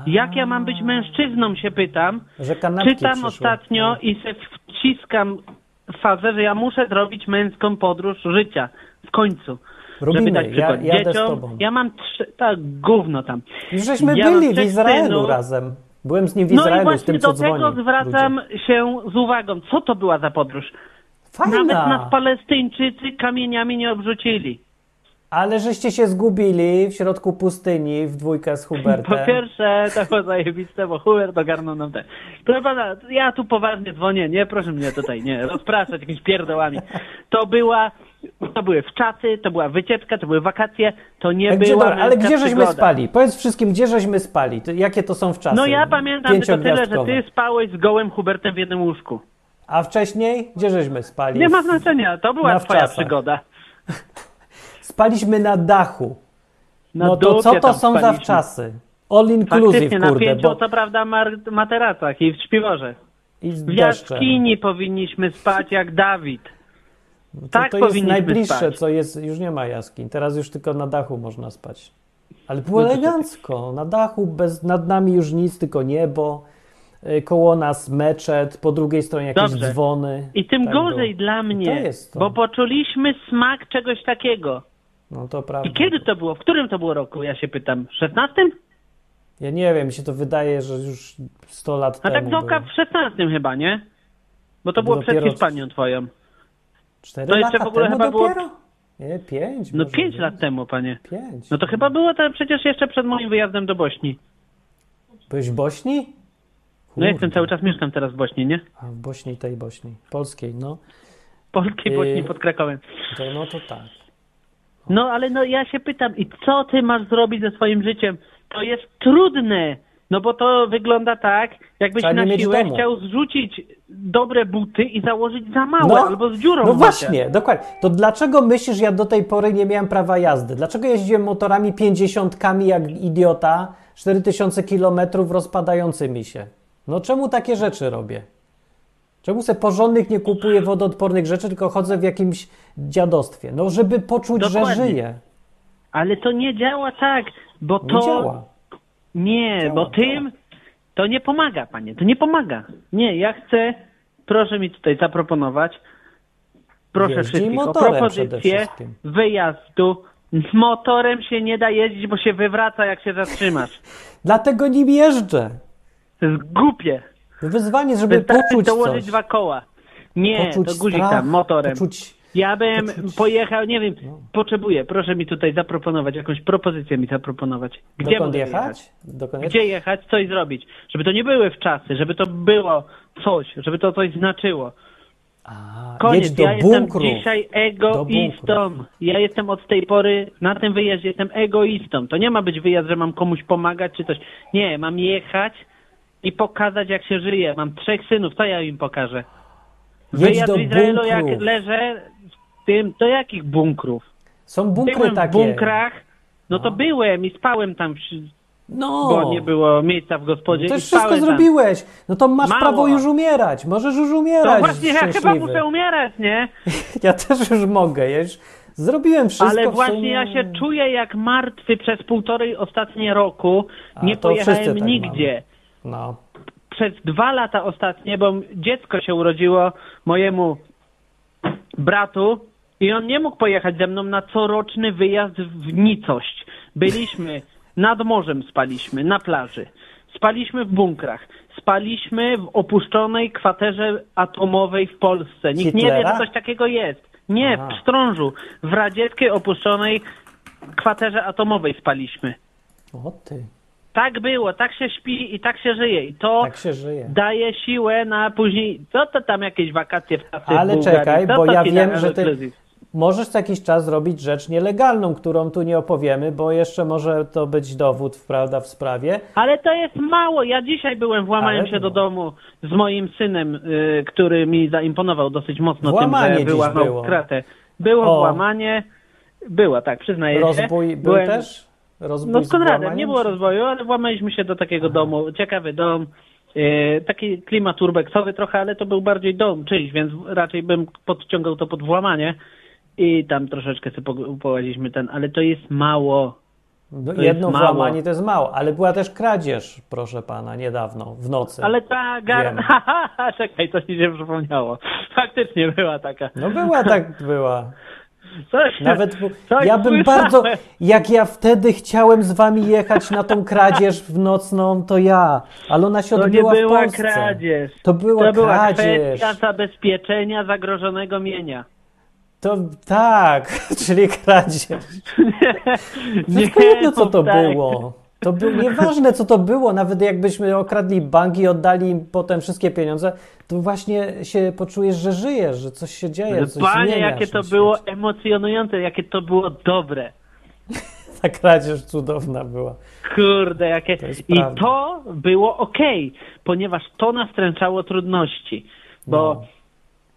Jak ja mam być mężczyzną, się pytam. Że kanapki Czytam przyszły. ostatnio Tak. i se wciskam fazę, że ja muszę zrobić męską podróż życia. W końcu. Robimy, żeby dać ja, przykład jadę dzieciom. Ja mam trzy... Tak, gówno tam. Już żeśmy ja byli w Izraelu razem. Byłem z nim w No i Izraelu, z właśnie tym, co do tego zwracam ludzie. się z uwagą. Co to była za podróż? Fajna. Nawet nas Palestyńczycy kamieniami nie obrzucili. Ale żeście się zgubili w środku pustyni w dwójkę z Po Hubertem. pierwsze, to było zajebiste, bo Hubert ogarnął nam te. Proszę pana, ja tu poważnie dzwonię, nie, proszę mnie tutaj, nie, rozpraszać jakimiś pierdołami. To była, to były wczasy, to była wycieczka, to były wakacje, to nie gdzie, była ale gdzie żeśmy przygoda. spali? Powiedz wszystkim, gdzie żeśmy spali? To, jakie to są w czasy? No ja pamiętam tylko tyle, że ty spałeś z gołym Hubertem w jednym łóżku. A wcześniej? Gdzie żeśmy spali? Nie ma znaczenia, to była Na twoja wczasach. przygoda. Spaliśmy na dachu. Na no to co to są za spaliśmy. wczasy? All inclusive, Faktycznie na kurde, pięciu, bo... co prawda, materacach i w śpiworze. I W jaskini powinniśmy spać jak Dawid. No to, tak to jest najbliższe, spać. co jest, już nie ma jaskiń. Teraz już tylko na dachu można spać. Ale było No to elegancko. Na dachu, bez, nad nami już nic, tylko niebo. y, Koło nas meczet, po drugiej stronie jakieś Dobrze. dzwony. I tym Tak gorzej było. dla mnie, To jest to. bo poczuliśmy smak czegoś takiego. No to prawda. I kiedy to było? W którym to było roku, ja się pytam? W 16? Ja nie wiem, mi się to wydaje, że już 100 lat A temu tak z oka w 16 chyba, nie? Bo to było Dopiero- przed Hiszpanią twoją. Cztery to jeszcze lata w ogóle temu chyba było- dopiero? Nie, pięć. No 5 być. lat temu, panie. Pięć. No to chyba było to przecież jeszcze przed moim wyjazdem do Bośni. Byłeś w Bośni? No Kurde. jestem cały czas mieszkam teraz w Bośni, nie? A w Bośni, tej Bośni. Polskiej, no. Polskiej Yy. Bośni pod Krakowem. To, no to tak. No ale no ja się pytam, i co ty masz zrobić ze swoim życiem? To jest trudne. No bo to wygląda tak, jakbyś Trzeba na siłę domu. chciał zrzucić dobre buty i założyć za małe No, albo z dziurą. No właśnie, dokładnie. To dlaczego myślisz, ja do tej pory nie miałem prawa jazdy? Dlaczego jeździłem motorami 50 jak idiota, 4000 kilometrów rozpadającymi się? No czemu takie rzeczy robię? Czemu se porządnych nie kupuję wodoodpornych rzeczy, tylko chodzę w jakimś dziadostwie? No żeby poczuć, że Dokładnie. żyję. Ale to nie działa tak, bo Nie to... Nie, bo tym to nie pomaga, panie, to nie pomaga. Nie, ja chcę, proszę mi tutaj zaproponować, proszę Jeździ wszystkich o motorem przede propozycję wszystkim. wyjazdu. Motorem się nie da jeździć, bo się wywraca, jak się zatrzymasz. Dlatego nim jeżdżę. To jest głupie. Wyzwanie, żeby Wystarczy poczuć dołożyć coś. dwa koła. Nie, Poczuć to guzik strach, tam, motorem. Poczuć... Ja bym poczuć- pojechał, nie wiem, potrzebuję, proszę mi tutaj zaproponować, jakąś propozycję mi zaproponować. Gdzie Dokąd jechać? Dokąd Gdzie jechać, coś zrobić. Żeby to nie były wczasy, żeby to było coś, żeby to coś znaczyło. A, Koniec, do ja jestem bunkru. dzisiaj Do egoistą. Ja jestem od tej pory, na tym wyjeździe jestem egoistą. To nie ma być wyjazd, że mam komuś pomagać czy coś. Nie, mam jechać i pokazać jak się żyje. Mam trzech synów, co ja im pokażę? Jedź Wyjazd do w Izraelu jak leżę w tym, do jakich bunkrów? Są bunkry byłem takie. w bunkrach, no to No. byłem i spałem tam, No. bo nie było miejsca w gospodzie To i już wszystko tam. zrobiłeś. No to masz Mało. prawo już umierać. Możesz już umierać. To właśnie ja chyba muszę umierać, nie? Ja też już mogę. Ja już zrobiłem wszystko. Ale właśnie sumie. ja się czuję jak martwy przez półtorej ostatnie roku. A, Nie to pojechałem tak nigdzie. No. Przez dwa lata ostatnie, bo dziecko się urodziło mojemu bratu i on nie mógł pojechać ze mną na coroczny wyjazd w nicość. Byliśmy nad morzem spaliśmy, na plaży. Spaliśmy w bunkrach. Spaliśmy w opuszczonej kwaterze atomowej w Polsce. Nikt nie wie, Hitlera? że coś takiego jest. Nie, Aha. w Pstrążu. W radzieckiej opuszczonej kwaterze atomowej spaliśmy. O ty. Tak było, tak się śpi i tak się żyje. I to Tak się żyje. daje siłę na później. Co to tam jakieś wakacje w pracy Ale w Bułgarii? czekaj, bo ja wiem, że ty-? Możesz co jakiś czas zrobić rzecz nielegalną, którą tu nie opowiemy, bo jeszcze może to być dowód, prawda, w sprawie. Ale to jest mało. Ja dzisiaj byłem, włamałem Ale się do no. domu z moim synem, y, który mi zaimponował dosyć mocno Włamanie tym, że wyłamał było. kratę. Było O. włamanie. Była, tak, przyznaję się. Rozbój był Byłem- też? Rozbój No z Konradem, nie było rozwoju, ale włamaliśmy się do takiego domu. Ciekawy dom. e, taki klimat urbexowy trochę, ale to był bardziej dom czyjś, więc raczej bym podciągał to pod włamanie. I tam troszeczkę sobie po- połaziliśmy ten, ale to jest mało. No, to jedno jest mało. włamanie to jest mało, ale była też kradzież, proszę pana, niedawno, w nocy. Ale ta gar... Czekaj, coś mi się przypomniało. Faktycznie była taka. No była tak, była. Coś, Nawet coś ja bym słyszałem. bardzo, jak ja wtedy chciałem z wami jechać na tą kradzież w nocną, to ja, ale ona się To nie odbyła w była Polsce. kradzież. To była To była kradzież. kwestia zabezpieczenia zagrożonego mienia. To tak, czyli kradzież. Nie, jedno, co to tak. było. To było nieważne, co to było. Nawet jakbyśmy okradli bank i oddali im potem wszystkie pieniądze, to właśnie się poczujesz, że żyjesz, że coś się dzieje, coś Panie, jakie to było emocjonujące, jakie to było dobre. Ta kradzież cudowna była. Kurde, jakie. To I to było ok, ponieważ to nastręczało trudności. Bo No.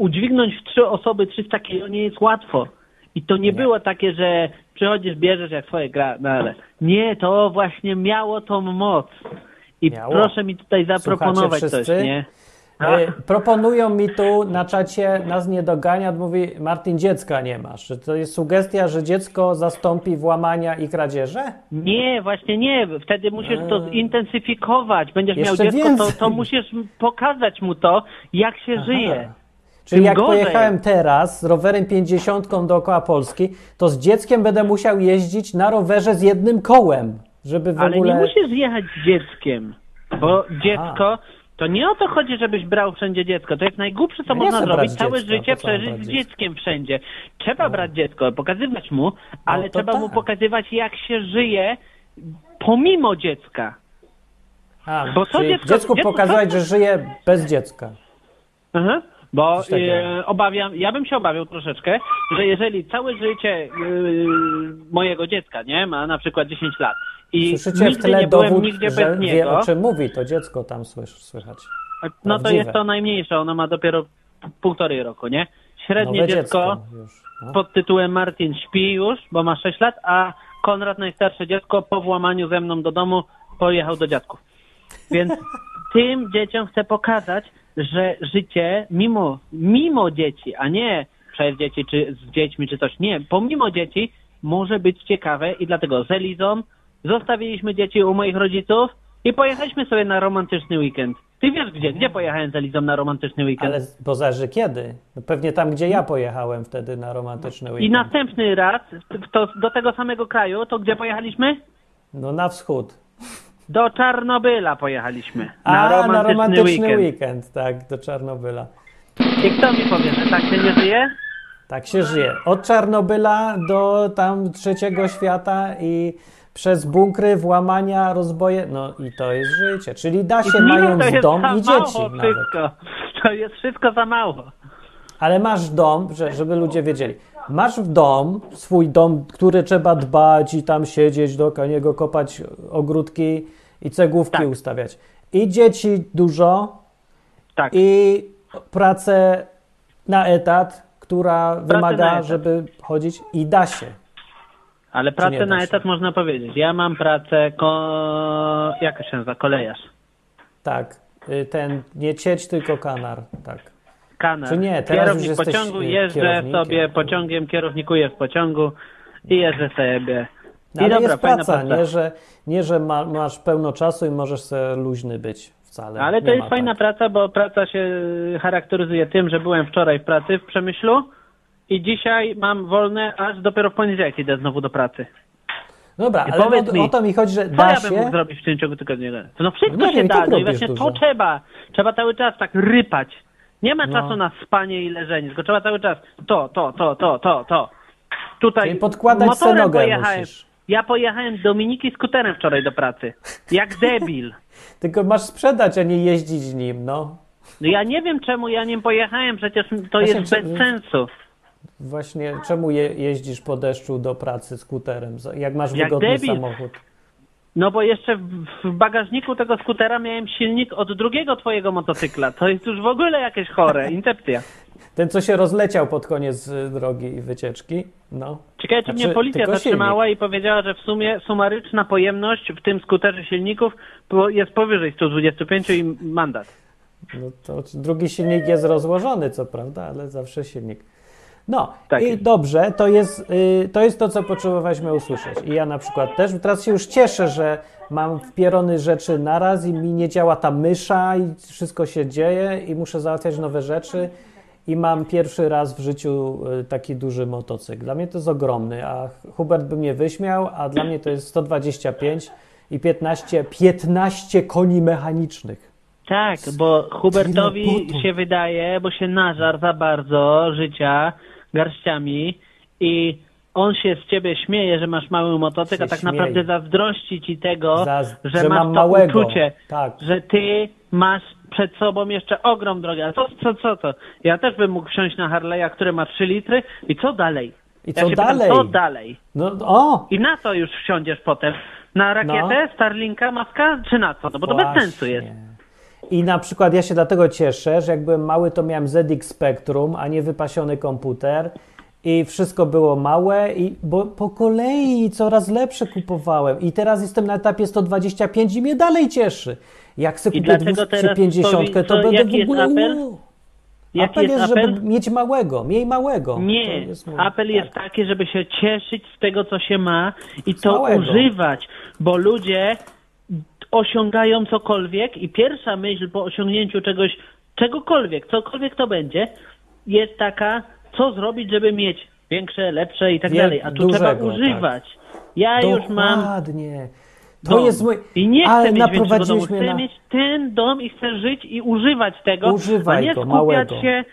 Udźwignąć w trzy osoby 300 kilo nie jest łatwo. I to nie, było takie, że przychodzisz, bierzesz jak swoje gra, no ale nie, to właśnie miało tą moc. I Miało. proszę mi tutaj zaproponować coś, nie? E, proponują mi tu na czacie, nas nie dogania, mówi Martin, dziecka nie masz. Czy to jest sugestia, że dziecko zastąpi włamania i kradzieże? Nie, właśnie nie. Wtedy musisz to zintensyfikować. Będziesz miał Jeszcze dziecko, to, to musisz pokazać mu to, jak się żyje. Czyli jak gorzej. pojechałem teraz z rowerem 50 dookoła Polski, to z dzieckiem będę musiał jeździć na rowerze z jednym kołem, żeby w Ale ogóle... nie musisz jechać z dzieckiem, bo dziecko, to nie o to chodzi, żebyś brał wszędzie dziecko. To jest najgłupsze, co No nie można zrobić, całe dziecka, życie co przeżyć z dzieckiem wszędzie. Trzeba brać dziecko, pokazywać mu, ale to trzeba mu tak. pokazywać, jak się żyje pomimo dziecka. A, bo to czyli dziecko- dziecku dziecko- pokazać, że żyje bez dziecka. Aha. Bo takiego. e, obawiam, ja bym się obawiał troszeczkę, że jeżeli całe życie e, mojego dziecka, nie, ma na przykład 10 lat i Słyszycie w nigdy tle nie byłem dowód, nigdzie że bez wie niego, o czym mówi, to dziecko tam słysz, słychać. no to jest to najmniejsze, ono ma dopiero półtorej roku, nie? Średnie Nowe dziecko już. No. pod tytułem Martin śpi już, bo ma 6 lat, a Konrad, najstarsze dziecko, po włamaniu ze mną do domu pojechał do dziadków. Więc tym dzieciom chcę pokazać, że życie mimo, mimo dzieci, a nie przez dzieci, czy z dziećmi, czy coś, nie, pomimo dzieci może być ciekawe i dlatego z Elizą zostawiliśmy dzieci u moich rodziców i pojechaliśmy sobie na romantyczny weekend. Ty wiesz gdzie? Gdzie pojechałem z Elizą na romantyczny weekend? Ale bo zależy kiedy. No pewnie tam, gdzie ja pojechałem wtedy na romantyczny I weekend. następny raz to do tego samego kraju, to gdzie pojechaliśmy? No na wschód. Do Czarnobyla pojechaliśmy. A, Na romantyczny, na romantyczny weekend. weekend. tak, do Czarnobyla. I kto mi powie, że tak się nie żyje? Tak się żyje. Od Czarnobyla do tam trzeciego świata i przez bunkry, włamania, rozboje. No i to jest życie. Czyli da się Nie, mając to jest dom i mało dzieci nawet. wszystko. To jest wszystko za mało. Ale masz dom, że, żeby ludzie wiedzieli. Masz w dom, swój dom, który trzeba dbać i tam siedzieć, do niego kopać ogródki i cegłówki Tak. ustawiać. I dzieci dużo, Tak. i pracę na etat, która wymaga, na etat. żeby chodzić i da się. Ale pracę na etat można powiedzieć. Ja mam pracę ko... jaka się nazywa? Kolejarz. Tak. Y, Ten nie cieć, tylko kanar. Tak. Kanar. Czy nie? Teraz Kierownik już pociągu, y, jeżdżę sobie pociągiem, kierownikuję w pociągu i jeżdżę sobie. No, ale dobra, jest praca, praca. nie, że, nie, że ma, masz pełno czasu i możesz sobie luźny być wcale. Ale to jest fajna tak. praca, bo praca się charakteryzuje tym, że byłem wczoraj w pracy w Przemyślu i dzisiaj mam wolne, aż dopiero w poniedziałek idę znowu do pracy. Dobra, I ale o, mi, o to mi chodzi, że Co da ja bym mógł zrobić w tym ciągu tygodnia? No wszystko No nie, się da, tak no i właśnie dużo. to trzeba. Trzeba cały czas tak rypać. Nie ma No. czasu na spanie i leżenie, tylko trzeba cały czas to, to, to, to, to, to. Tutaj Czyli podkładać nogę pojechałem. musisz. Ja pojechałem Dominiki skuterem wczoraj do pracy. Jak debil. Tylko masz sprzedać, a nie jeździć nim, no. No ja nie wiem czemu ja nim pojechałem, przecież to Właśnie, jest bez sensu. Właśnie, czemu je, jeździsz po deszczu do pracy skuterem, jak masz Jak wygodny debil. samochód? No bo jeszcze w, w bagażniku tego skutera miałem silnik od drugiego twojego motocykla. To jest już w ogóle jakieś chore, incepcja. Ten, co się rozleciał pod koniec y, drogi i wycieczki, no. Ciekawe, czy Znaczy, mnie policja zatrzymała i powiedziała, że w sumie sumaryczna pojemność w tym skuterze silników jest powyżej 125 i mandat. No to drugi silnik jest rozłożony, co prawda, ale zawsze silnik. No Tak i dobrze, to jest, y, to jest to, co potrzebowaliśmy usłyszeć. I ja na przykład też teraz się już cieszę, że mam wpierony rzeczy naraz i mi nie działa ta mysza i wszystko się dzieje i muszę załatwiać nowe rzeczy i mam pierwszy raz w życiu y, taki duży motocykl. Dla mnie to jest ogromny, a Hubert by mnie wyśmiał, a dla mnie to jest 125 i 15, 15 koni mechanicznych. Tak, bo Hubertowi się wydaje, bo się nażar za bardzo życia garściami i on się z ciebie śmieje, że masz mały motocykl, a tak śmieje. naprawdę zazdrości ci tego, Zaz- że, że masz mam to małego. uczucie, Tak. że ty masz przed sobą jeszcze ogrom drogi. Ale co, co, co to? Ja też bym mógł wsiąść na Harley'a, który ma 3 litry i co dalej? I ja co się dalej? Pytam, co dalej? No o! I na to już wsiądziesz potem. Na rakietę, Starlinka, maska, czy na co? No bo to bez Właśnie. sensu jest. I na przykład ja się dlatego cieszę, że jak byłem mały, to miałem ZX Spectrum, a nie wypasiony komputer. I wszystko było małe, i bo po kolei coraz lepsze kupowałem. I teraz jestem na etapie 125 i mnie dalej cieszy. Jak sobie kupię teraz 250, to będę w ogóle. apel? Jaki apel jest jest, apel? żeby mieć małego, miej małego. Nie, jest mój- apel tak. jest taki, żeby się cieszyć z tego, co się ma i to małego. używać, bo ludzie osiągają cokolwiek i pierwsza myśl po osiągnięciu czegoś, czegokolwiek, cokolwiek to będzie, jest taka, co zrobić, żeby mieć większe, lepsze i tak dalej, a tu trzeba dużego, tak. używać. Ja już mam To jest mój. i nie chcę Ale mieć większego domu, chcę na. mieć ten dom i chcę żyć i używać tego, Używaj a nie go, skupiać małego. się,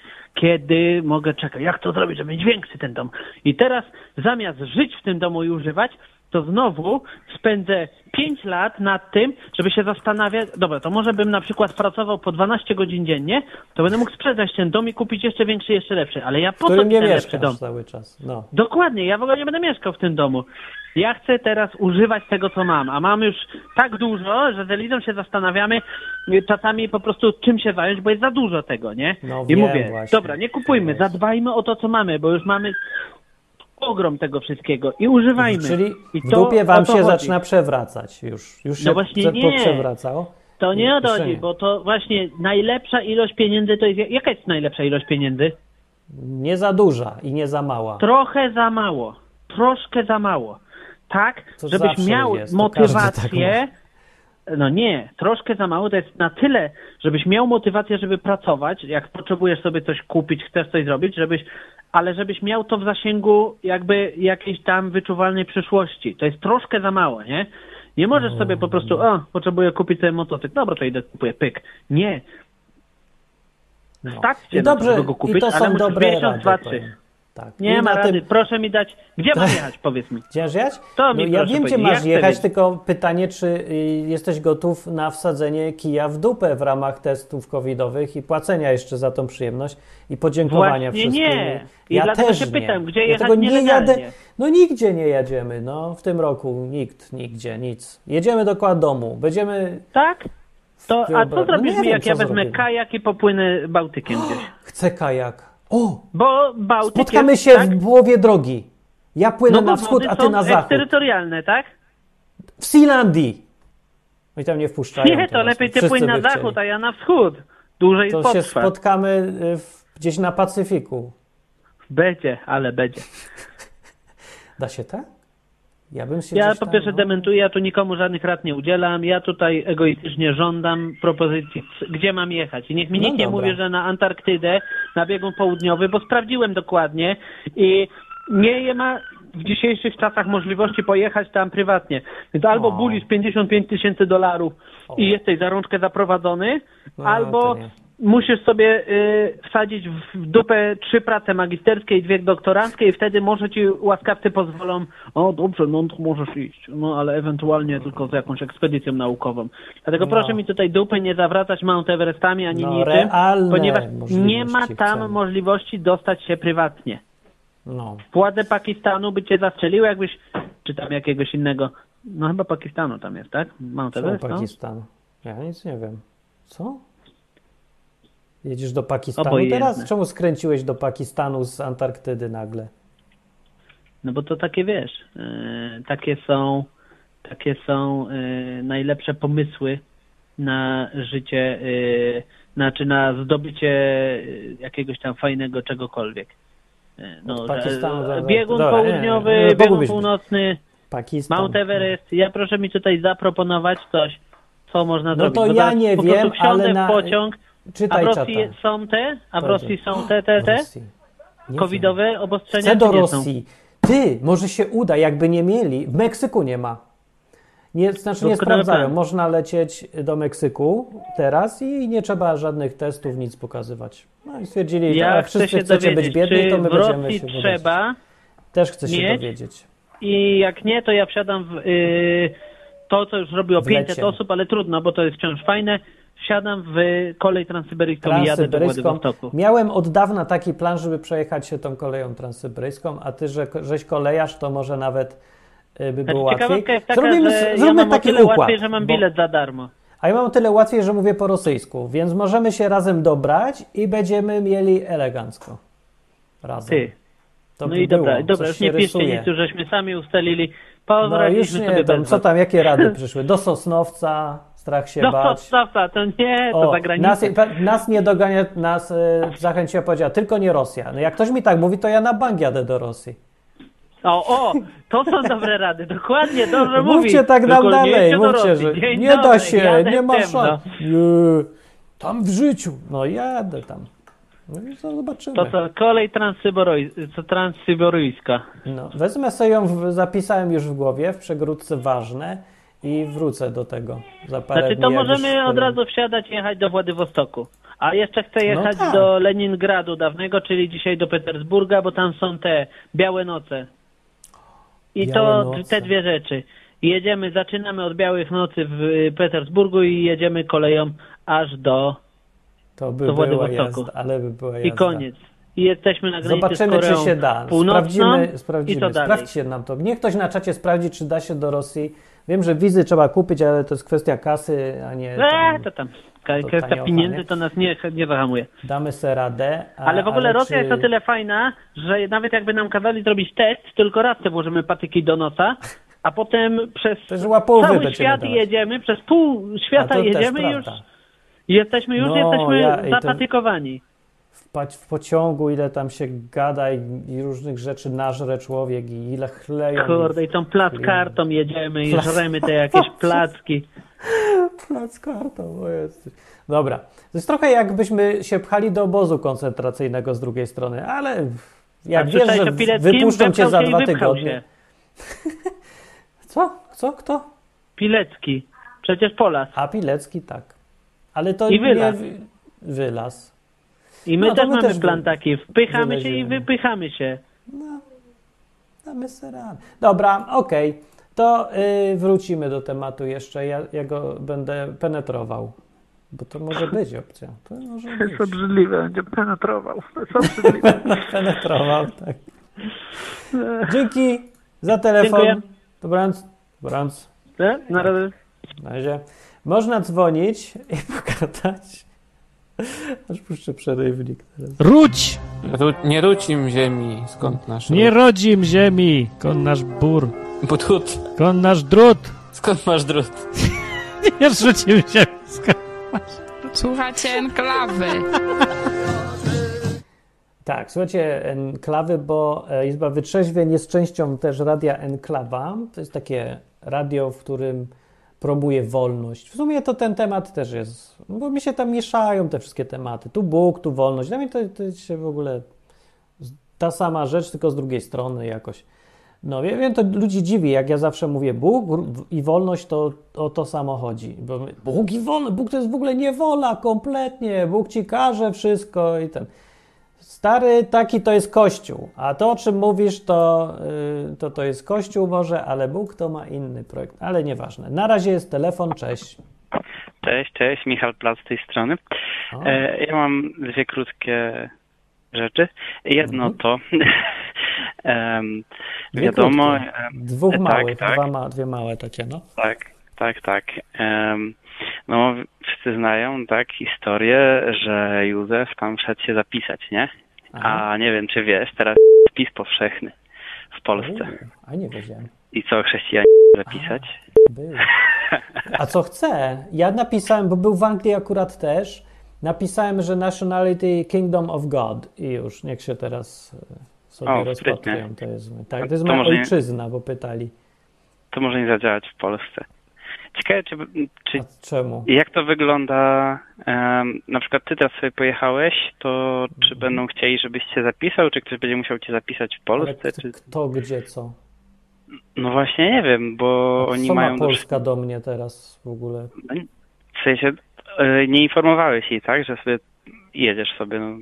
kiedy mogę czekać, jak to zrobić, żeby mieć większy ten dom. I teraz zamiast żyć w tym domu i używać, to znowu spędzę 5 lat nad tym, żeby się zastanawiać, dobra, to może bym na przykład pracował po 12 godzin dziennie, to będę mógł sprzedać ten dom i kupić jeszcze większy, jeszcze lepszy, ale ja po co mi nie ten lepszy dom? cały czas. No. Dokładnie, ja w ogóle nie będę mieszkał w tym domu. Ja chcę teraz używać tego, co mam, a mam już tak dużo, że z Elizą się zastanawiamy y, czasami po prostu czym się zająć, bo jest za dużo tego, nie? No I wiem mówię, właśnie. dobra, nie kupujmy, zadbajmy o to, co mamy, bo już mamy ogrom tego wszystkiego i używajmy. Czyli I w to dupie o wam to się chodzi. zaczyna przewracać już. Już No się właśnie prze- nie. poprzewracało. To nie o to Jeszcze chodzi, nie. bo to właśnie najlepsza ilość pieniędzy to jest... Jaka jest najlepsza ilość pieniędzy? Nie za duża i nie za mała. Trochę za mało. Troszkę za mało. Tak, To żebyś miał jest, każdy tak motywację. no nie, troszkę za mało to jest na tyle, żebyś miał motywację, żeby pracować, jak potrzebujesz sobie coś kupić, chcesz coś zrobić, żebyś, ale żebyś miał to w zasięgu jakby jakiejś tam wyczuwalnej przyszłości. To jest troszkę za mało, nie? Nie możesz sobie po prostu, o, potrzebuję kupić sobie motocykl, dobra, to idę kupuję, pyk. Nie. No. Stać cię I na to, dobrze, żeby go kupić, i to ale są musisz dobre miesiąc, rady, dwa, trzy. Tak. Nie I ma rady, tym- proszę mi dać, gdzie mam jechać, powiedz mi. Chcesz jechać? To mi no, ja wiem, gdzie ja masz chcę jechać, tylko pytanie, czy y, jesteś gotów na wsadzenie kija w dupę w ramach testów covidowych i płacenia jeszcze za tą przyjemność i podziękowania Właśnie wszystkim. nie. I ja dlatego też się nie. pytam, gdzie Dlatego jechać nie jadę. No nigdzie nie jedziemy, no w tym roku nikt, nigdzie, nic. Jedziemy do domu, będziemy... Tak? To, a co Wyobraź- no jak ja wezmę zrobimy. kajak i popłynę Bałtykiem gdzieś? Chcę kajak. O! Bo Bałtyk Spotkamy jest, się tak? w połowie drogi. Ja płynę no na wschód, a ty na zachód. eksterytorialne, tak? W Sealandii. I tam nie wpuszczają. Nie, to lepiej ty płyń na zachód, a ja na wschód. Dłużej To się potrwa. spotkamy y, w, gdzieś na Pacyfiku. Będzie, ale będzie. Da się tak? Ja bym się Ja po tam, pierwsze no. dementuję, ja tu nikomu żadnych rad nie udzielam. Ja tutaj egoistycznie żądam propozycji, gdzie mam jechać. I niech mi No nikt nie dobra. mówi, że na Antarktydę, na biegun południowy, bo sprawdziłem dokładnie i nie ma w dzisiejszych czasach możliwości pojechać tam prywatnie. Więc albo O. bulisz 55 tysięcy dolarów i jesteś za rączkę zaprowadzony, No, albo nie. Musisz sobie y, wsadzić w dupę trzy prace magisterskie i dwie doktoranckie i wtedy może ci łaskawcy pozwolą, o dobrze, no to możesz iść, no ale ewentualnie tylko z jakąś ekspedycją naukową. Dlatego No. proszę mi tutaj dupy nie zawracać Mount Everestami ani No, niczym, ponieważ nie ma tam chcemy. możliwości dostać się prywatnie. No. Władze Pakistanu by cię zastrzeliły, jakbyś, czy tam jakiegoś innego, no chyba Pakistanu tam jest, tak? Mount Everest, no? Pakistan? Ja nic nie wiem. Co? Jedziesz do Pakistanu Obojętne. teraz? Czemu skręciłeś do Pakistanu z Antarktydy nagle? No bo to takie wiesz, e, takie są, takie są e, najlepsze pomysły na życie, e, znaczy na zdobycie jakiegoś tam fajnego czegokolwiek. No, Pakistanu do- biegun dobra, nie, południowy, nie, nie, biegun pogubisz mnie. północny, Pakistan. Mount Everest. Ja proszę mi tutaj zaproponować coś, co można No zrobić. to bo ja nie wiem, ale na- w pociąg, A Czytaj w Rosji czata. są te? A w. Rosji są te, te, te? Covidowe obostrzenia? Chcę do? Rosji. Ty, może się uda, jakby nie mieli. W Meksyku nie ma. Nie, znaczy nie sprawdzają. Można lecieć do Meksyku teraz i nie trzeba żadnych testów, nic pokazywać. No i stwierdzili, że Ja jak chcę wszyscy się chcecie być biedni, to my będziemy się trzeba Też chcę się dowiedzieć. i jak nie, to ja wsiadam w y, to, co już robiło W 500 lecie. osób, ale trudno, bo to jest wciąż fajne. Wsiadam w kolej transsyberyjską i jadę do. Władywostoku. Miałem od dawna taki plan, żeby przejechać się tą koleją transsyberyjską, a ty, że żeś kolejarz, to może nawet y, by było Znaczy, łatwiej. jest taka, Zrobimy, że ja zróbmy mam o taki tyle układ. łatwiej, że mam bo- bilet za darmo. A ja mam o tyle łatwiej, że mówię po rosyjsku, więc możemy się razem dobrać i będziemy mieli elegancko. Razem. Ty. To no by i dobra, było, dobra, coś już nie piszcie nic, żeśmy sami ustalili. No już nie sobie tam, co tam, jakie rady przyszły? Do Sosnowca, strach się No bać. co, to nie, to O, za nas, nas nie dogania, nas y, zachęciła, powiedziała, tylko nie Rosja. No jak ktoś mi tak mówi, to ja na bank jadę do Rosji. O, o, to są dobre rady, dokładnie, dobrze Mówcie mówisz. tak nam dalej, mówcie, że Dzień nie da dobry, się, jadę nie ma temno. szans. Tam w życiu. No jadę tam. No i co zobaczymy. To co, kolej transsyberyjska. No, wezmę sobie ją, w, zapisałem już w głowie, w przegródce ważne i wrócę do tego za parę Znaczy dni. to jak możemy już od powiem. razu wsiadać i jechać do Władywostoku. A jeszcze chcę jechać tak. do Leningradu dawnego, czyli dzisiaj do Petersburga, bo tam są te białe noce. I Białe to noce. te dwie rzeczy. Jedziemy, zaczynamy od białych nocy w Petersburgu i jedziemy koleją aż do To by do była Władywostoku. jazda, ale by była jazda. i koniec. I jesteśmy na granicy z Zobaczymy, czy Koreą się da. Północną Sprawdzimy, i sprawdzimy. co dalej. Sprawdźcie nam to. Niech ktoś na czacie sprawdzi, czy da się do Rosji. Wiem, że wizy trzeba kupić, ale to jest kwestia kasy, a nie. Eee, Tam, to tam. To Kwestia pieniędzy to nas nie, nie zahamuje. damy sobie radę. A, Ale w ogóle Rosja czy... jest o tyle fajna, że nawet jakby nam kazali zrobić test, tylko raz sobie włożymy patyki do nosa, a potem przez cały świat dawać. jedziemy, przez pół świata jedziemy i już jesteśmy już No, jesteśmy ja- zapatykowani. W pociągu, ile tam się gada i, i różnych rzeczy nażre człowiek i ile chleją. Kurde, i tą plackartą jedziemy i Plac- żremy te jakieś placki. Plac kartą, o jesteś. Dobra. To jest trochę jakbyśmy się pchali do obozu koncentracyjnego z drugiej strony, ale jak A wiesz, że wypuszczą cię za dwa tygodnie. Co? Co? Kto? Pilecki. Przecież Polas. A Pilecki tak. Ale to I wylaz. nie... Wylaz. I my No też my mamy też plan taki. Wpychamy się i wypychamy się. Damy sobie radę. Dobra, okej. To y, wrócimy do tematu jeszcze. Ja, ja go będę penetrował. Bo to może być opcja. To może być. obrzydliwe, będzie penetrował. To jest obrzydliwe. penetrował, tak. Dzięki za telefon. Dziękuję. Dobranoc. Dobranoc. Na razie. Na razie. Można dzwonić i pogadać. Aż puszczę przerywnik teraz. Ruć! Ru, nie rucim ziemi, skąd nasz Nie ród? rodzim ziemi, kon nasz bur, Budut, kon nasz drut. skąd masz drut? Nie rzucił ziemi, skąd Słuchacie enklawy. Tak, słuchajcie, enklawy, bo e, Izba Wytrzeźwień jest częścią też radia Enklawa. To jest takie radio, w którym promuje wolność. W sumie to ten temat też jest, no bo mi się tam mieszają te wszystkie tematy. Tu Bóg, tu wolność. Dla mnie to, to się w ogóle ta sama rzecz, tylko z drugiej strony jakoś. No wiem, wiem, to ludzi dziwi, jak ja zawsze mówię Bóg i wolność, to o to samo chodzi. Bo Bóg i wolność, Bóg to jest w ogóle niewola kompletnie, Bóg ci każe wszystko i ten. Stary, taki to jest Kościół, a to, o czym mówisz, to, yy, to to jest Kościół może, ale Bóg to ma inny projekt, ale nieważne. Na razie jest telefon, cześć. Cześć, cześć, Michał Plac z tej strony. E, ja mam dwie krótkie rzeczy. Jedno Mhm. to dwie wiadomo, krótkie. Dwóch tak, małych, tak. Dwa ma, dwie małe takie, no. tak, tak, tak. Em, no, wszyscy znają, tak, historię, że Józef tam szedł się zapisać, nie? Aha. A nie wiem, czy wiesz, teraz spis powszechny w Polsce. A nie wiedziałem. I co, chrześcijanie zapisać? Był. A co chcę? Ja napisałem, bo był w Anglii akurat też, napisałem, że nationality kingdom of God i już, niech się teraz e, sobie O, rozpatrują. To jest, tak, to jest To moja może nie- ojczyzna, bo pytali. To może nie zadziałać w Polsce. Ciekawe, czy, czy Czemu? jak to wygląda, em, na przykład ty teraz sobie pojechałeś, to czy Mhm. będą chcieli, żebyś się zapisał, czy ktoś będzie musiał cię zapisać w Polsce, kto, czy... kto gdzie co? No właśnie nie wiem, bo oni co mają... ma Polska do mnie teraz w ogóle? W sensie, e, nie informowałeś jej, tak, że sobie jedziesz sobie, no,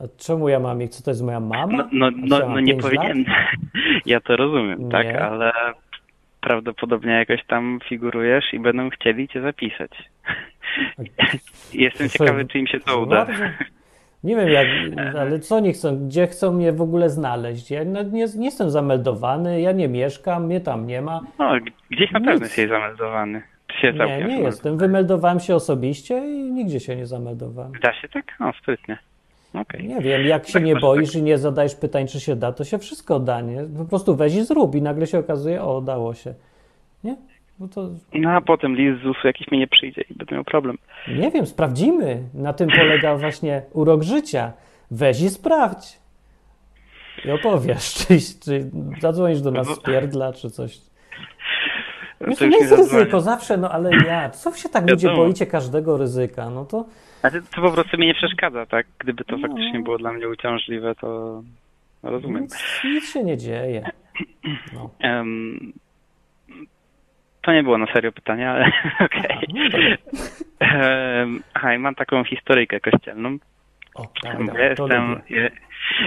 A czemu ja mam ich? Co to jest moja mama? no, no, A no, no nie pięć powinien. lat? Ja to rozumiem, Nie. tak, ale prawdopodobnie jakoś tam figurujesz i będą chcieli cię zapisać. Jestem ciekawy, czy im się to uda. Bardzo. Nie wiem, jak, ale co oni chcą? Gdzie chcą mnie w ogóle znaleźć? Ja no, nie, nie jestem zameldowany, ja nie mieszkam, mnie tam nie ma. No, gdzieś na pewno jesteś zameldowany. Się Nie, nie jestem. Wymeldowałem się osobiście i nigdzie się nie zameldowałem. Da się tak? O, sprytnie. Okej. Nie wiem, jak się Tak, nie boisz i nie zadajesz pytań, czy się da, to się wszystko da, nie? Po prostu weź i zrób i nagle się okazuje, o, dało się. Nie? No to No a potem list z ZUS-u jakiś mi nie przyjdzie i będę miał problem. nie wiem, sprawdzimy. Na tym polega właśnie urok życia. Weź i sprawdź. I opowiesz, czy, czy zadzwonisz do nas z pierdla, czy coś. No to jest ryzyko zawsze, no ale ja. Co się tak ludzie boicie każdego ryzyka? No to A to, to po prostu mi nie przeszkadza, tak? Gdyby to No. faktycznie było dla mnie uciążliwe, to rozumiem. nic, nic się nie dzieje. No. Em, to nie było na serio pytanie, ale okej. Em, Aha, i mam taką historyjkę kościelną. O, Bo Ja jestem, ja,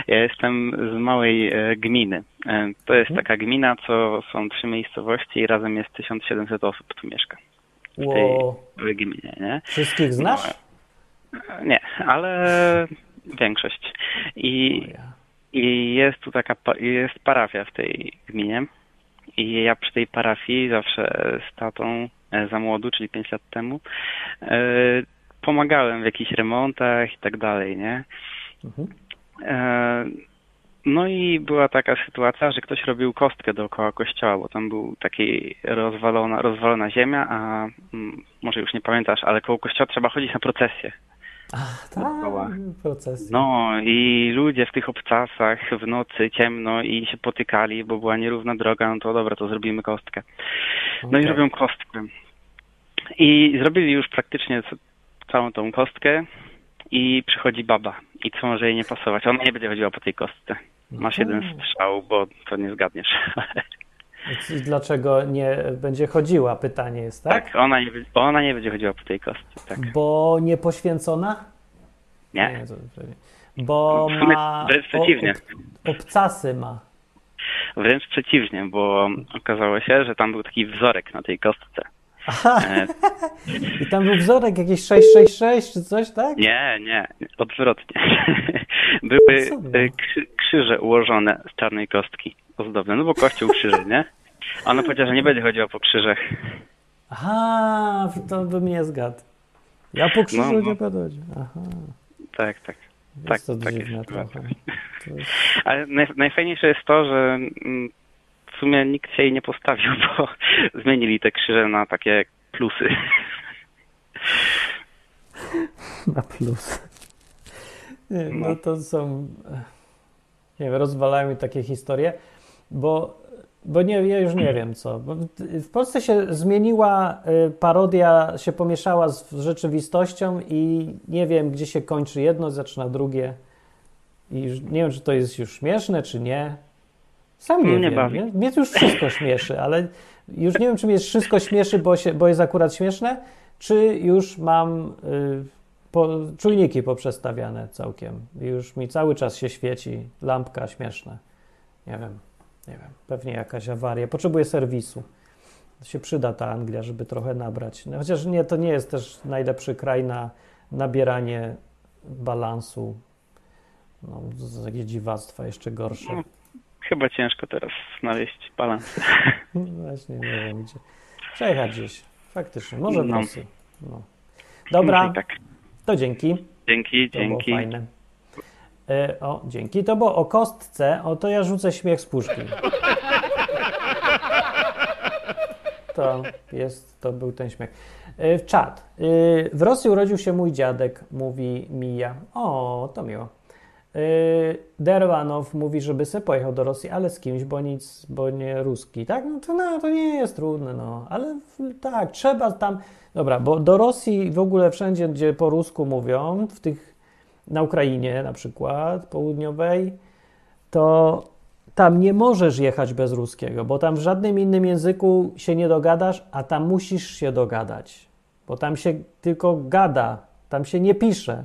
ja jestem z małej e, gminy. E, To jest taka gmina, co są trzy miejscowości i razem jest 1700 osób tu mieszka. W tej Ło, małej gminie, nie? wszystkich znasz? E, Nie, ale większość. I, i jest tu taka, jest parafia w tej gminie. I ja przy tej parafii zawsze z tatą e, za młodu, czyli 5 lat temu, e, pomagałem w jakichś remontach i tak dalej, nie? Mhm. E, No i była taka sytuacja, że ktoś robił kostkę dookoła kościoła, bo tam był taki rozwalona, rozwalona ziemia, a mm, może już nie pamiętasz, ale koło kościoła trzeba chodzić na procesję. Tak, Dookoła. proces. No i ludzie w tych obcasach w nocy ciemno i się potykali, bo była nierówna droga, no to dobra, to zrobimy kostkę. No i Okej. robią kostkę. I zrobili już praktycznie całą tą kostkę i przychodzi baba. I co może jej nie pasować? Ona nie będzie chodziła po tej kostce. Masz No jeden strzał, bo to nie zgadniesz. Dlaczego nie będzie chodziła? Pytanie jest, tak? tak, ona nie, będzie- ona nie będzie chodziła po tej kostce, tak. Bo nie poświęcona? Nie? to pewnie. Bo W sumie ma. wręcz przeciwnie. Ob, obcasy ma. Wręcz przeciwnie, bo okazało się, że tam był taki wzorek na tej kostce. Aha, E, i tam był wzorek jakiś 666 czy coś, tak? Nie, nie, odwrotnie. Były e, krzy, krzyże ułożone z czarnej kostki ozdobne, no bo kościół krzyży, nie? Ona powiedziała, że nie będzie chodziła po krzyżach. Aha, to bym nie zgadł. Ja po krzyżu No, no. nie podchodzi. Aha, Tak, tak. jest Tak, to tak jest. To jest... Ale naj, najfajniejsze jest to, że mm, w sumie nikt się jej nie postawił, bo zmienili te krzyże na takie plusy. Na plus. Nie, no to są. Nie wiem, rozwalają mi takie historie, bo, bo nie, ja już nie wiem co. W Polsce się zmieniła y, parodia, się pomieszała z rzeczywistością i nie wiem, gdzie się kończy jedno, zaczyna drugie. I już nie wiem, czy to jest już śmieszne, czy nie. Sam nie, Nie wiem. bawi. Nie? Mnie już wszystko śmieszy, ale już nie wiem, czy mnie wszystko śmieszy, bo, się, bo jest akurat śmieszne, czy już mam y, po, czujniki poprzestawiane całkiem. I już mi cały czas się świeci lampka śmieszna. Nie wiem, nie wiem. Pewnie jakaś awaria. Potrzebuję serwisu. To się przyda ta Anglia, żeby trochę nabrać. No, chociaż nie, to nie jest też najlepszy kraj na nabieranie balansu. No, jakieś dziwactwa jeszcze gorsze. No, chyba ciężko teraz znaleźć balans. No Właśnie, nie wiem gdzie. Przejechać gdzieś. Faktycznie. Może w No. Rosji. No. Dobra, i tak. to dzięki. Dzięki, To dzięki. było fajne. E, o, dzięki. To było o kostce. O, to ja rzucę śmiech z puszki. To jest, to był ten śmiech. E, czat. E, w Rosji urodził się mój dziadek, mówi Mija. O, to miło. Yy, Derwanow mówi, żeby se pojechał do Rosji, ale z kimś, bo nic, bo nie ruski, tak? No to, no, to nie jest trudne, no, ale w- tak, trzeba tam, dobra, bo do Rosji w ogóle wszędzie, gdzie po rusku mówią, w tych, na Ukrainie na przykład, południowej, to tam nie możesz jechać bez ruskiego, bo tam w żadnym innym języku się nie dogadasz, a tam musisz się dogadać, bo tam się tylko gada, tam się nie pisze.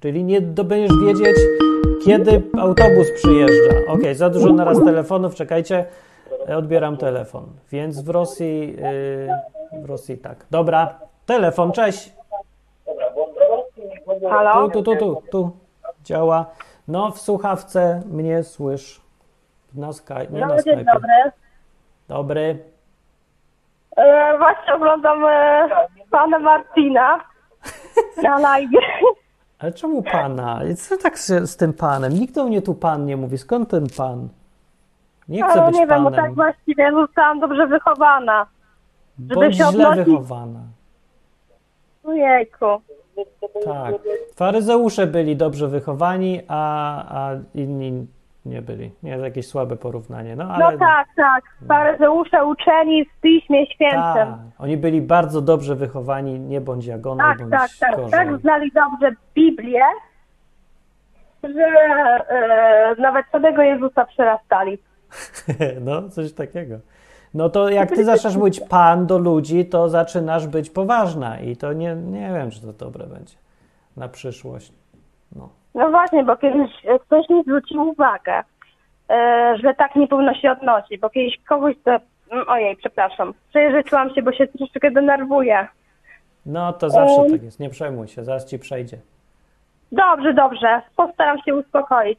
Czyli nie będziesz wiedzieć, kiedy autobus przyjeżdża. Okej, za dużo naraz telefonów, czekajcie, odbieram telefon. Więc w Rosji, yy, w Rosji tak. Dobra, telefon, cześć. Halo? Tu, tu, tu, tu, tu. Działa. No, w słuchawce mnie słysz. Na Skype, nie No, na dzień Skype. dobry. Dobry. E, właśnie oglądam e, pana Martina na live. Ale czemu pana? Co tak z, z tym panem? Nikt do mnie tu pan nie mówi. Skąd ten pan? Nie chcę Ale być nie wiem, bo panem. tak właściwie zostałam dobrze wychowana. Żeby Bądź się źle odnosić... wychowana. Ojejku. Tak. Faryzeusze byli dobrze wychowani, a, a inni nie byli. Nie, jakieś słabe porównanie. No, ale No tak, tak. Faryzeusze uczeni w Piśmie Świętym. tak. Oni byli bardzo dobrze wychowani, nie bądź jagoną, Tak, bądź tak, tak. gorzej. Tak znali dobrze Biblię, że e, nawet samego Jezusa przerastali. No, coś takiego. No to jak ty zaczynasz mówić pan do ludzi, to zaczynasz być poważna i to nie, nie wiem, czy to dobre będzie na przyszłość. No. No właśnie, bo kiedyś ktoś mi zwrócił uwagę, e, że tak nie powinno się odnosić, bo kiedyś kogoś to... mm, Ojej, przepraszam. Przejeżyczyłam się, bo się troszeczkę denerwuję. No to zawsze Um. tak jest, nie przejmuj się, zaraz ci przejdzie. Dobrze, dobrze. Postaram się uspokoić.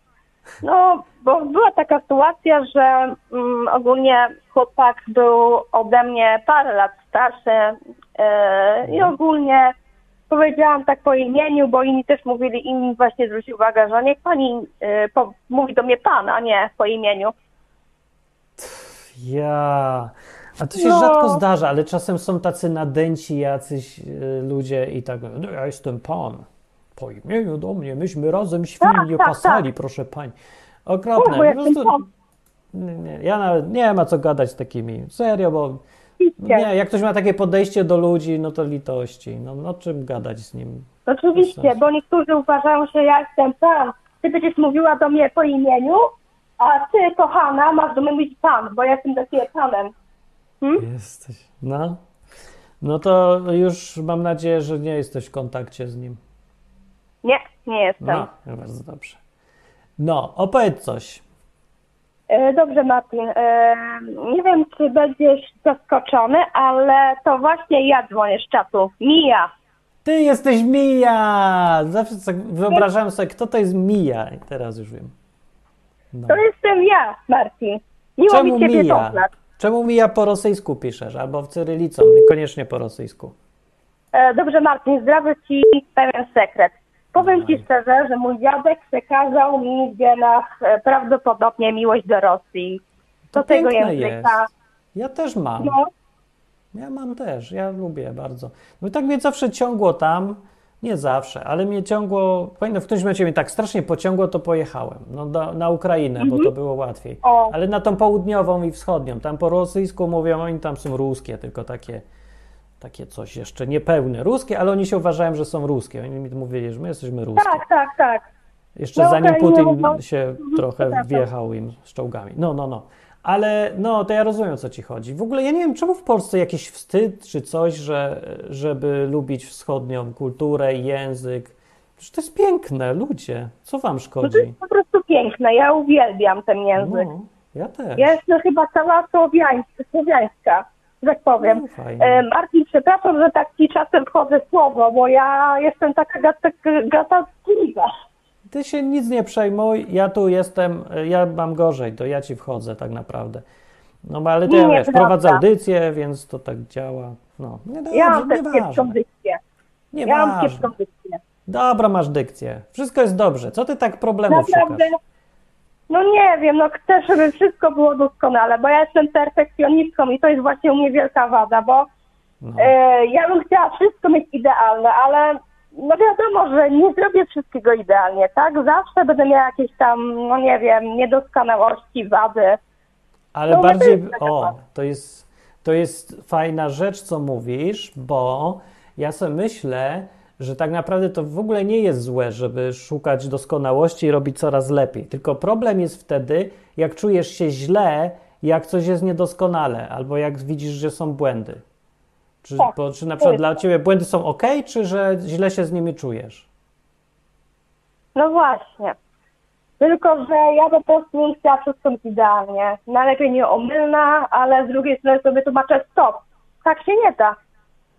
No, bo była taka sytuacja, że mm, ogólnie chłopak był ode mnie parę lat starszy e, i ogólnie powiedziałam tak po imieniu, bo inni też mówili, inni właśnie zwrócił uwagę, że niech pani e, po, mówi do mnie pan, a nie po imieniu. Ja. A to się No. rzadko zdarza, ale czasem są tacy nadęci jacyś y, ludzie i tak, no ja jestem pan. Po imieniu do mnie, myśmy razem świnie tak, pasali, proszę pani. Okropne. Bo po jestem prostu- pan. Nie, nie, ja nawet nie ma co gadać z takimi. Serio, bo nie, jak ktoś ma takie podejście do ludzi, no to litości. No, no czym gadać z nim? Oczywiście, bo niektórzy uważają, że ja jestem pan. Ty będziesz mówiła do mnie po imieniu, a ty, kochana, masz do mnie mówić pan, bo ja jestem ciebie panem. Jesteś. No. No to już mam nadzieję, że nie jesteś w kontakcie z nim. Nie, nie jestem. No, bardzo dobrze. No, opowiedz coś. E, Dobrze, Martin. E, Nie wiem, czy będziesz zaskoczony, ale to właśnie ja dzwonię z czatu. Mija. Ty jesteś Mija! Zawsze tak wyobrażałem sobie, kto to jest Mija. I teraz już wiem. No. To jestem ja, Martin. Miło Czemu mi ciebie Mija? poznać. Czemu Mija po rosyjsku piszesz? Albo w cyrylicą, niekoniecznie po rosyjsku. E, Dobrze, Martin, zdradzę ci pewien sekret. Powiem ci szczerze, że mój dziadek przekazał mi w genach e, prawdopodobnie miłość do Rosji. Do tego piękne języka. jest. Ja też mam. No, Ja mam też, ja lubię bardzo. No i tak mnie zawsze ciągło tam, nie zawsze, ale mnie ciągło, pamiętam w którymś momencie mnie tak strasznie pociągło, to pojechałem no, do, na Ukrainę, bo to było łatwiej. Mhm. O. Ale na tą południową i wschodnią, tam po rosyjsku mówią, oni tam są ruskie, tylko takie, takie coś jeszcze niepełne. Ruskie, ale oni się uważają, że są ruskie. Oni mi mówili, że my jesteśmy ruskie. tak, tak, tak. Jeszcze Na zanim Putin mówią- się Mhm, trochę wjechał im z czołgami. No, no, no. Ale no, to ja rozumiem, o co ci chodzi. W ogóle ja nie wiem, czemu w Polsce jakiś wstyd czy coś, że, żeby lubić wschodnią kulturę i język. Przecież to jest piękne, ludzie. Co wam No to szkodzi? jest po prostu piękne. Ja uwielbiam ten język. No, ja też. Ja jestem chyba cała słowiańska, słowiańska że tak powiem. No. E, Martin, przepraszam, że tak ci czasem wchodzę w słowo, bo ja jestem taka gata- gadatliwa. Ty się nic nie przejmuj, ja tu jestem, ja mam gorzej, to ja ci wchodzę tak naprawdę. No ale to Nie, ja wiesz, prowadzę audycję, więc to tak działa. No, nie dobrze, Ja mam też kiepską dykcję. Ja mam Nieważne. kiepską dykcję. Dobra, masz dykcję. Wszystko jest dobrze. Co ty tak problemów Naprawdę, szukasz? No nie wiem, no chcę, żeby wszystko było doskonale, bo ja jestem perfekcjonistką i to jest właśnie u mnie wielka wada, bo No. e, ja bym chciała wszystko mieć idealne, ale no wiadomo, że nie zrobię wszystkiego idealnie, tak? Zawsze będę miała jakieś tam, no nie wiem, niedoskonałości, wady. Ale No, bardziej, to o, to jest, to jest fajna rzecz, co mówisz, bo ja sobie myślę, że tak naprawdę to w ogóle nie jest złe, żeby szukać doskonałości i robić coraz lepiej. Tylko problem jest wtedy, jak czujesz się źle, jak coś jest niedoskonale, albo jak widzisz, że są błędy. Czy, Tak, bo, czy na przykład dla tak. ciebie błędy są ok, czy że źle się z nimi czujesz? No właśnie. Tylko, że ja po prostu bym chciała wszystko idealnie. Najlepiej nieomylna, ale z drugiej strony sobie tłumaczę stop. Tak się nie da.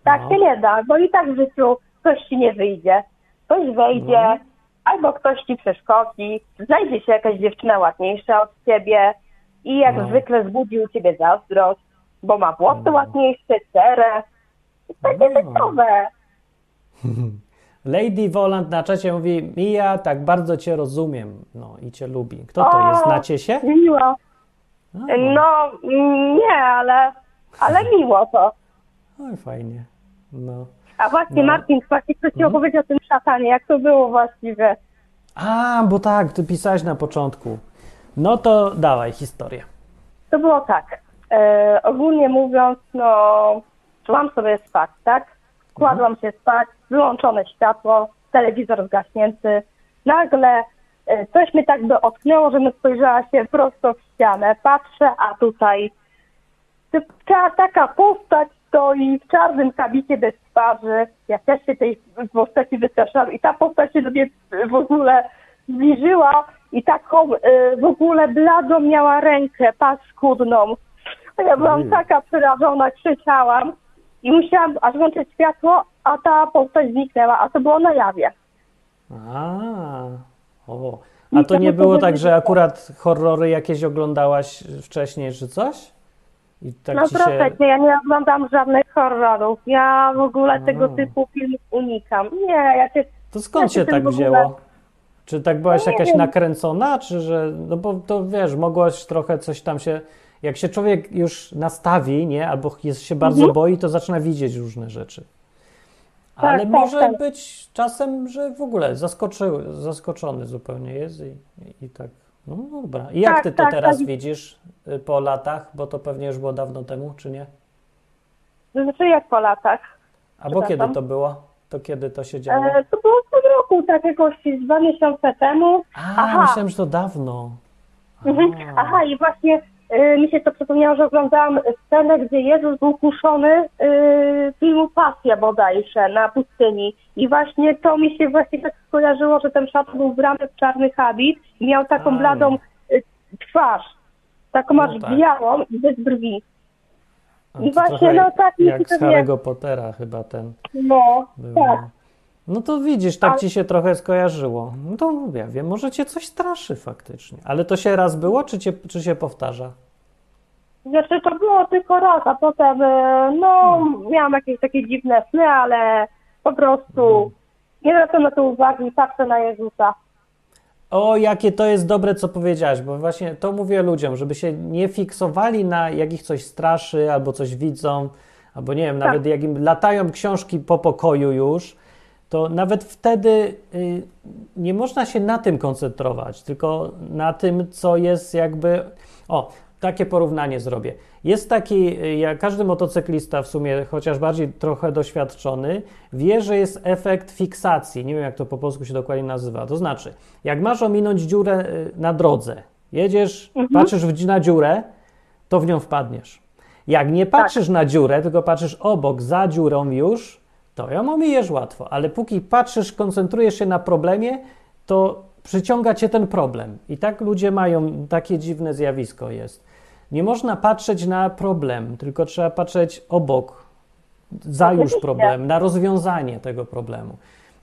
Tak No. się nie da, bo i tak w życiu coś ci nie wyjdzie. Ktoś wejdzie, No. albo ktoś ci przeszkodzi, znajdzie się jakaś dziewczyna ładniejsza od ciebie i jak No. zwykle zbudzi u ciebie zazdrość, bo ma włosy No. ładniejsze, cerę. Takie No. typowe. Lady Volant na czacie mówi, Mija, tak bardzo cię rozumiem, no i cię lubi. Kto to O, jest? Znacie się? Miło. No, mm, nie, ale, ale miło to. Oj, fajnie. No. A właśnie No. Martin, właśnie ktoś ci opowiedział o tym szatanie, jak to było właściwie. A, bo tak, ty pisałeś na początku. No to dawaj historię. To było tak, e, ogólnie mówiąc, no, szłam sobie spać, tak? Kładłam się spać, wyłączone światło, telewizor zgaśnięty. Nagle e, coś mnie tak dotknęło, że mnie spojrzała się prosto w ścianę. Patrzę, a tutaj ta, taka postać stoi w czarnym kabicie bez twarzy. Ja też się tej postaci wystraszyłam i ta postać się do mnie w ogóle zbliżyła i taką y, w ogóle bladą miała rękę paskudną. A ja byłam Ojej. taka przerażona, krzyczałam i musiałam aż włączyć światło, a ta postać zniknęła, a to było na jawie. A, o. A to nie było tak, że akurat horrory jakieś oglądałaś wcześniej, czy coś? I tak no proszę się... cię, ja nie oglądam żadnych horrorów. Ja w ogóle tego A. typu filmów unikam. Nie, ja cię To skąd ja się tak ogóle- wzięło? Czy tak byłaś No jakaś wiem. nakręcona, czy że... No bo to wiesz, mogłaś trochę coś tam się... Jak się człowiek już nastawi, nie? Albo jest się bardzo Mhm. boi, to zaczyna widzieć różne rzeczy. Tak, Ale tak, może tak. być czasem, że w ogóle zaskoczyły, zaskoczony zupełnie jest i, i tak. No dobra. I jak Tak, ty to tak, teraz tak. widzisz y, po latach? Bo to pewnie już było dawno temu, czy nie? Znaczy jak po latach. Albo kiedy Przepraszam. to było? To kiedy to się działo? E, to było w tym roku, tak jakoś dwa miesiące temu. A, aha. myślałem, że to dawno. Mhm. A. Aha, i właśnie mi się to przypomniało, że oglądałam scenę, gdzie Jezus był kuszony y, filmu Pasja bodajże na pustyni. I właśnie to mi się właśnie tak skojarzyło, że ten szat był ubrany w czarny habit i miał taką A. bladą y, twarz. Taką No aż tak. białą i bez brwi. I właśnie, no tak, Jak z Harry'ego Pottera chyba ten No, był. tak. No to widzisz, tak ci się trochę skojarzyło. No to ja wiem, może cię coś straszy faktycznie. Ale to się raz było, czy, cię, czy się powtarza? Znaczy to było tylko raz, a potem y, no miałam jakieś takie dziwne sny, ale po prostu nie zwracam na to uwagi patrzę na Jezusa. O, jakie to jest dobre, co powiedziałaś, bo właśnie to mówię ludziom, żeby się nie fiksowali na jak ich coś straszy, albo coś widzą, albo nie wiem, Tak. nawet jak im latają książki po pokoju już, to nawet wtedy y, nie można się na tym koncentrować, tylko na tym, co jest jakby. O, takie porównanie zrobię. Jest taki, y, jak każdy motocyklista w sumie, chociaż bardziej trochę doświadczony, wie, że jest efekt fiksacji. Nie wiem, jak to po polsku się dokładnie nazywa. To znaczy, jak masz ominąć dziurę y, na drodze, jedziesz, patrzysz w- na dziurę, to w nią wpadniesz. Jak nie patrzysz na dziurę, tylko patrzysz obok, za dziurą już, to ją omijesz łatwo. Ale póki patrzysz, koncentrujesz się na problemie, to przyciąga cię ten problem. I tak ludzie mają, takie dziwne zjawisko jest. Nie można patrzeć na problem, tylko trzeba patrzeć obok, za już problem, na rozwiązanie tego problemu.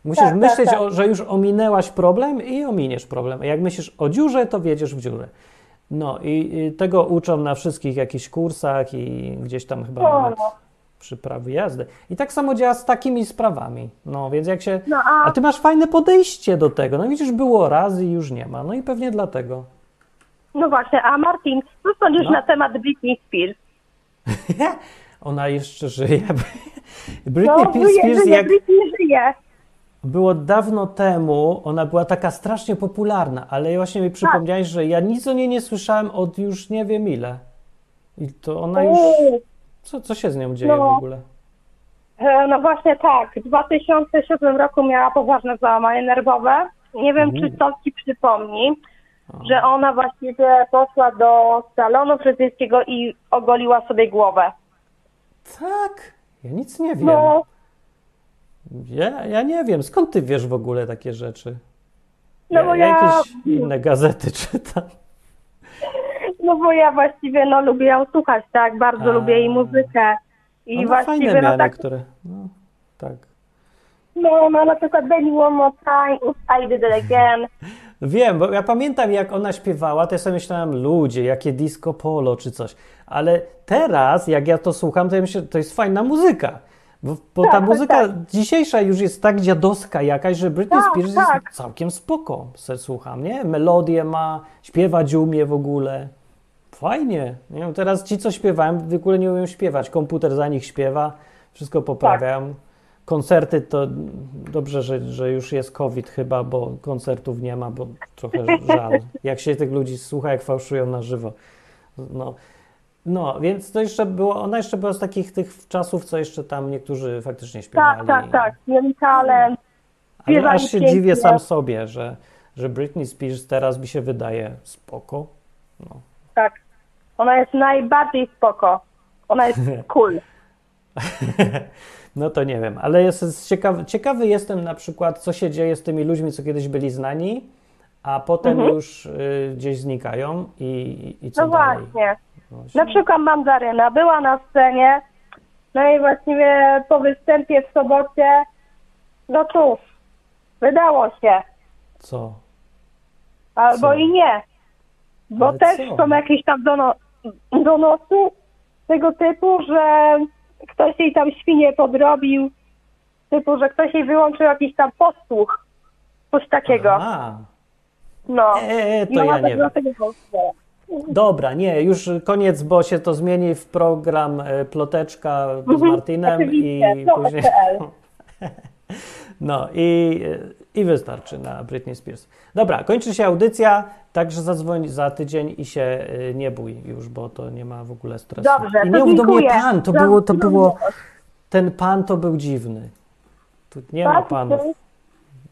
Musisz Tak, tak, myśleć, tak. O, że już ominęłaś problem i ominiesz problem. A jak myślisz o dziurze, to wiedziesz w dziurę. No i, i tego uczą na wszystkich jakichś kursach i gdzieś tam chyba O, nawet no. Przy prawie jazdy. I tak samo działa z takimi sprawami. No więc jak się. No a, A ty masz fajne podejście do tego. No widzisz, było raz i już nie ma. No i pewnie dlatego. no właśnie, a Martin, co sądzisz No. na temat Britney Spears? Ona jeszcze żyje. Britney No, żyje, Spears, żyje, jak, Britney żyje. Było dawno temu, ona była taka strasznie popularna, ale właśnie mi przypomniałeś, że ja nic o niej nie słyszałem od już nie wiem ile. I to ona już... Co, co się z nią dzieje w No. ogóle? e, No właśnie tak. W 2007 roku miała poważne załamanie nerwowe. Nie wiem, czy to ci przypomni, że ona właściwie poszła do salonu fryzjerskiego i ogoliła sobie głowę. Tak? Ja nic nie wiem. No, Ja, ja nie wiem, skąd ty wiesz w ogóle takie rzeczy? No bo ja- jakieś inne gazety czytam. No bo ja właściwie no, lubię ją słuchać, tak? Bardzo A. lubię jej muzykę. I fajne właściwie miała no tak, niektóre. No, tak. no, no na przykład Baby One More Time, I Did It Again. Wiem, bo ja pamiętam jak ona śpiewała, to ja sobie myślałem, ludzie, jakie disco polo czy coś. Ale teraz, jak ja to słucham, to ja myślę, to jest fajna muzyka. Bo, bo Tak, ta tak, muzyka tak. dzisiejsza już jest tak dziadowska jakaś, że Britney Tak, Spears tak. jest całkiem spoko. Se słucham, nie? Melodię ma, śpiewać umie w ogóle. Fajnie. Nie wiem, teraz ci, co śpiewałem, w ogóle nie umieją śpiewać. Komputer za nich śpiewa, wszystko poprawiają. Koncerty to dobrze, że, że już jest COVID chyba, bo koncertów nie ma, bo trochę żal. Jak się tych ludzi słucha, jak fałszują na żywo. No, no więc to jeszcze było, ona jeszcze była z takich tych czasów, co jeszcze tam niektórzy faktycznie śpiewali. Tak, tak, tak. Talent. Ale aż się pięknie. dziwię sam sobie, że, że Britney Spears teraz mi się wydaje spoko. No. Tak. Ona jest najbardziej spoko. Ona jest cool. No to nie wiem, ale jest ciekawy, ciekawy jestem na przykład, co się dzieje z tymi ludźmi, co kiedyś byli znani, a potem Mhm. już y, gdzieś znikają i, i co No dalej. właśnie. Właśnie. Na przykład Mandaryna była na scenie, no i właściwie po występie w sobocie, no cóż, wydało się. Co? Albo Co? i nie. Bo Ale też co? są jakieś tam dono, donosy tego typu, że ktoś jej tam świnie podrobił, typu, że ktoś jej wyłączył jakiś tam podsłuch, coś takiego. A, No. e, to I ona ja tak nie wiem. Dobra, nie, już koniec, bo się to zmieni w program e, Ploteczka z Mhm, Martinem i no, później... No i, i wystarczy na Britney Spears. Dobra, kończy się audycja, także zadzwoń za tydzień i się y, nie bój już, bo to nie ma w ogóle stresu. Dobrze, I nie mów do mnie pan, to było, to było, ten pan to był dziwny. Tu nie ma panów.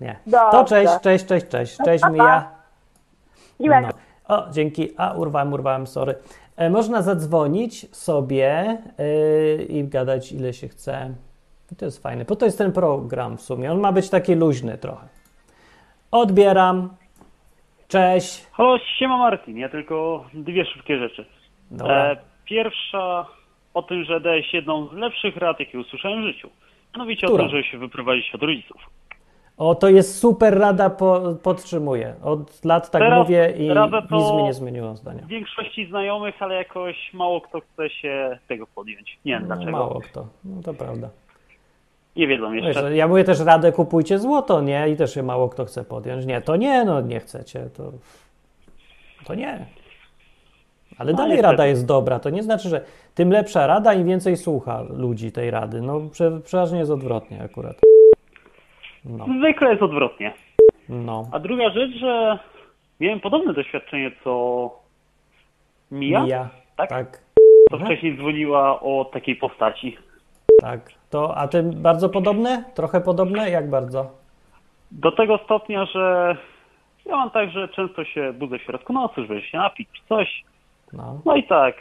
Nie. To cześć, cześć, cześć, cześć, cześć pa, pa. Mija. No. O, dzięki. A, urwałem, urwałem, sorry. E, można zadzwonić sobie y, i gadać ile się chce. I to jest fajne, bo to jest ten program w sumie. On ma być taki luźny trochę. Odbieram. Cześć. Halo, siema Martin, ja tylko dwie szybkie rzeczy. Dobra. E, pierwsza o tym, że dałeś jedną z lepszych rad, jakie usłyszałem w życiu. Mianowicie Która? o tym, żeby się wyprowadzić od rodziców. O, to jest super rada, po, podtrzymuję. Od lat tak Teraz mówię i nic mi nie zmieniło zdania. W większości znajomych, ale jakoś mało kto chce się tego podjąć. Nie wiem No, dlaczego. mało kto. No to prawda. Nie wiedzą jeszcze. Wiesz, ja mówię też radę, kupujcie złoto, nie? I też się mało kto chce podjąć. Nie, to nie, no nie chcecie, to, to nie. Ale No, dalej niestety. rada jest dobra. To nie znaczy, że tym lepsza rada, im więcej słucha ludzi tej rady. No prze, przeważnie jest odwrotnie akurat. No, Zwykle jest odwrotnie. no. A druga rzecz, że miałem podobne doświadczenie co Mia, Mija. tak? Tak, co wcześniej dzwoniła o takiej postaci. tak. To, a ty bardzo podobne? Trochę podobne? Jak bardzo? Do tego stopnia, że ja mam tak, że często się budzę w środku nocy, żeby się napić czy coś. No. No i tak,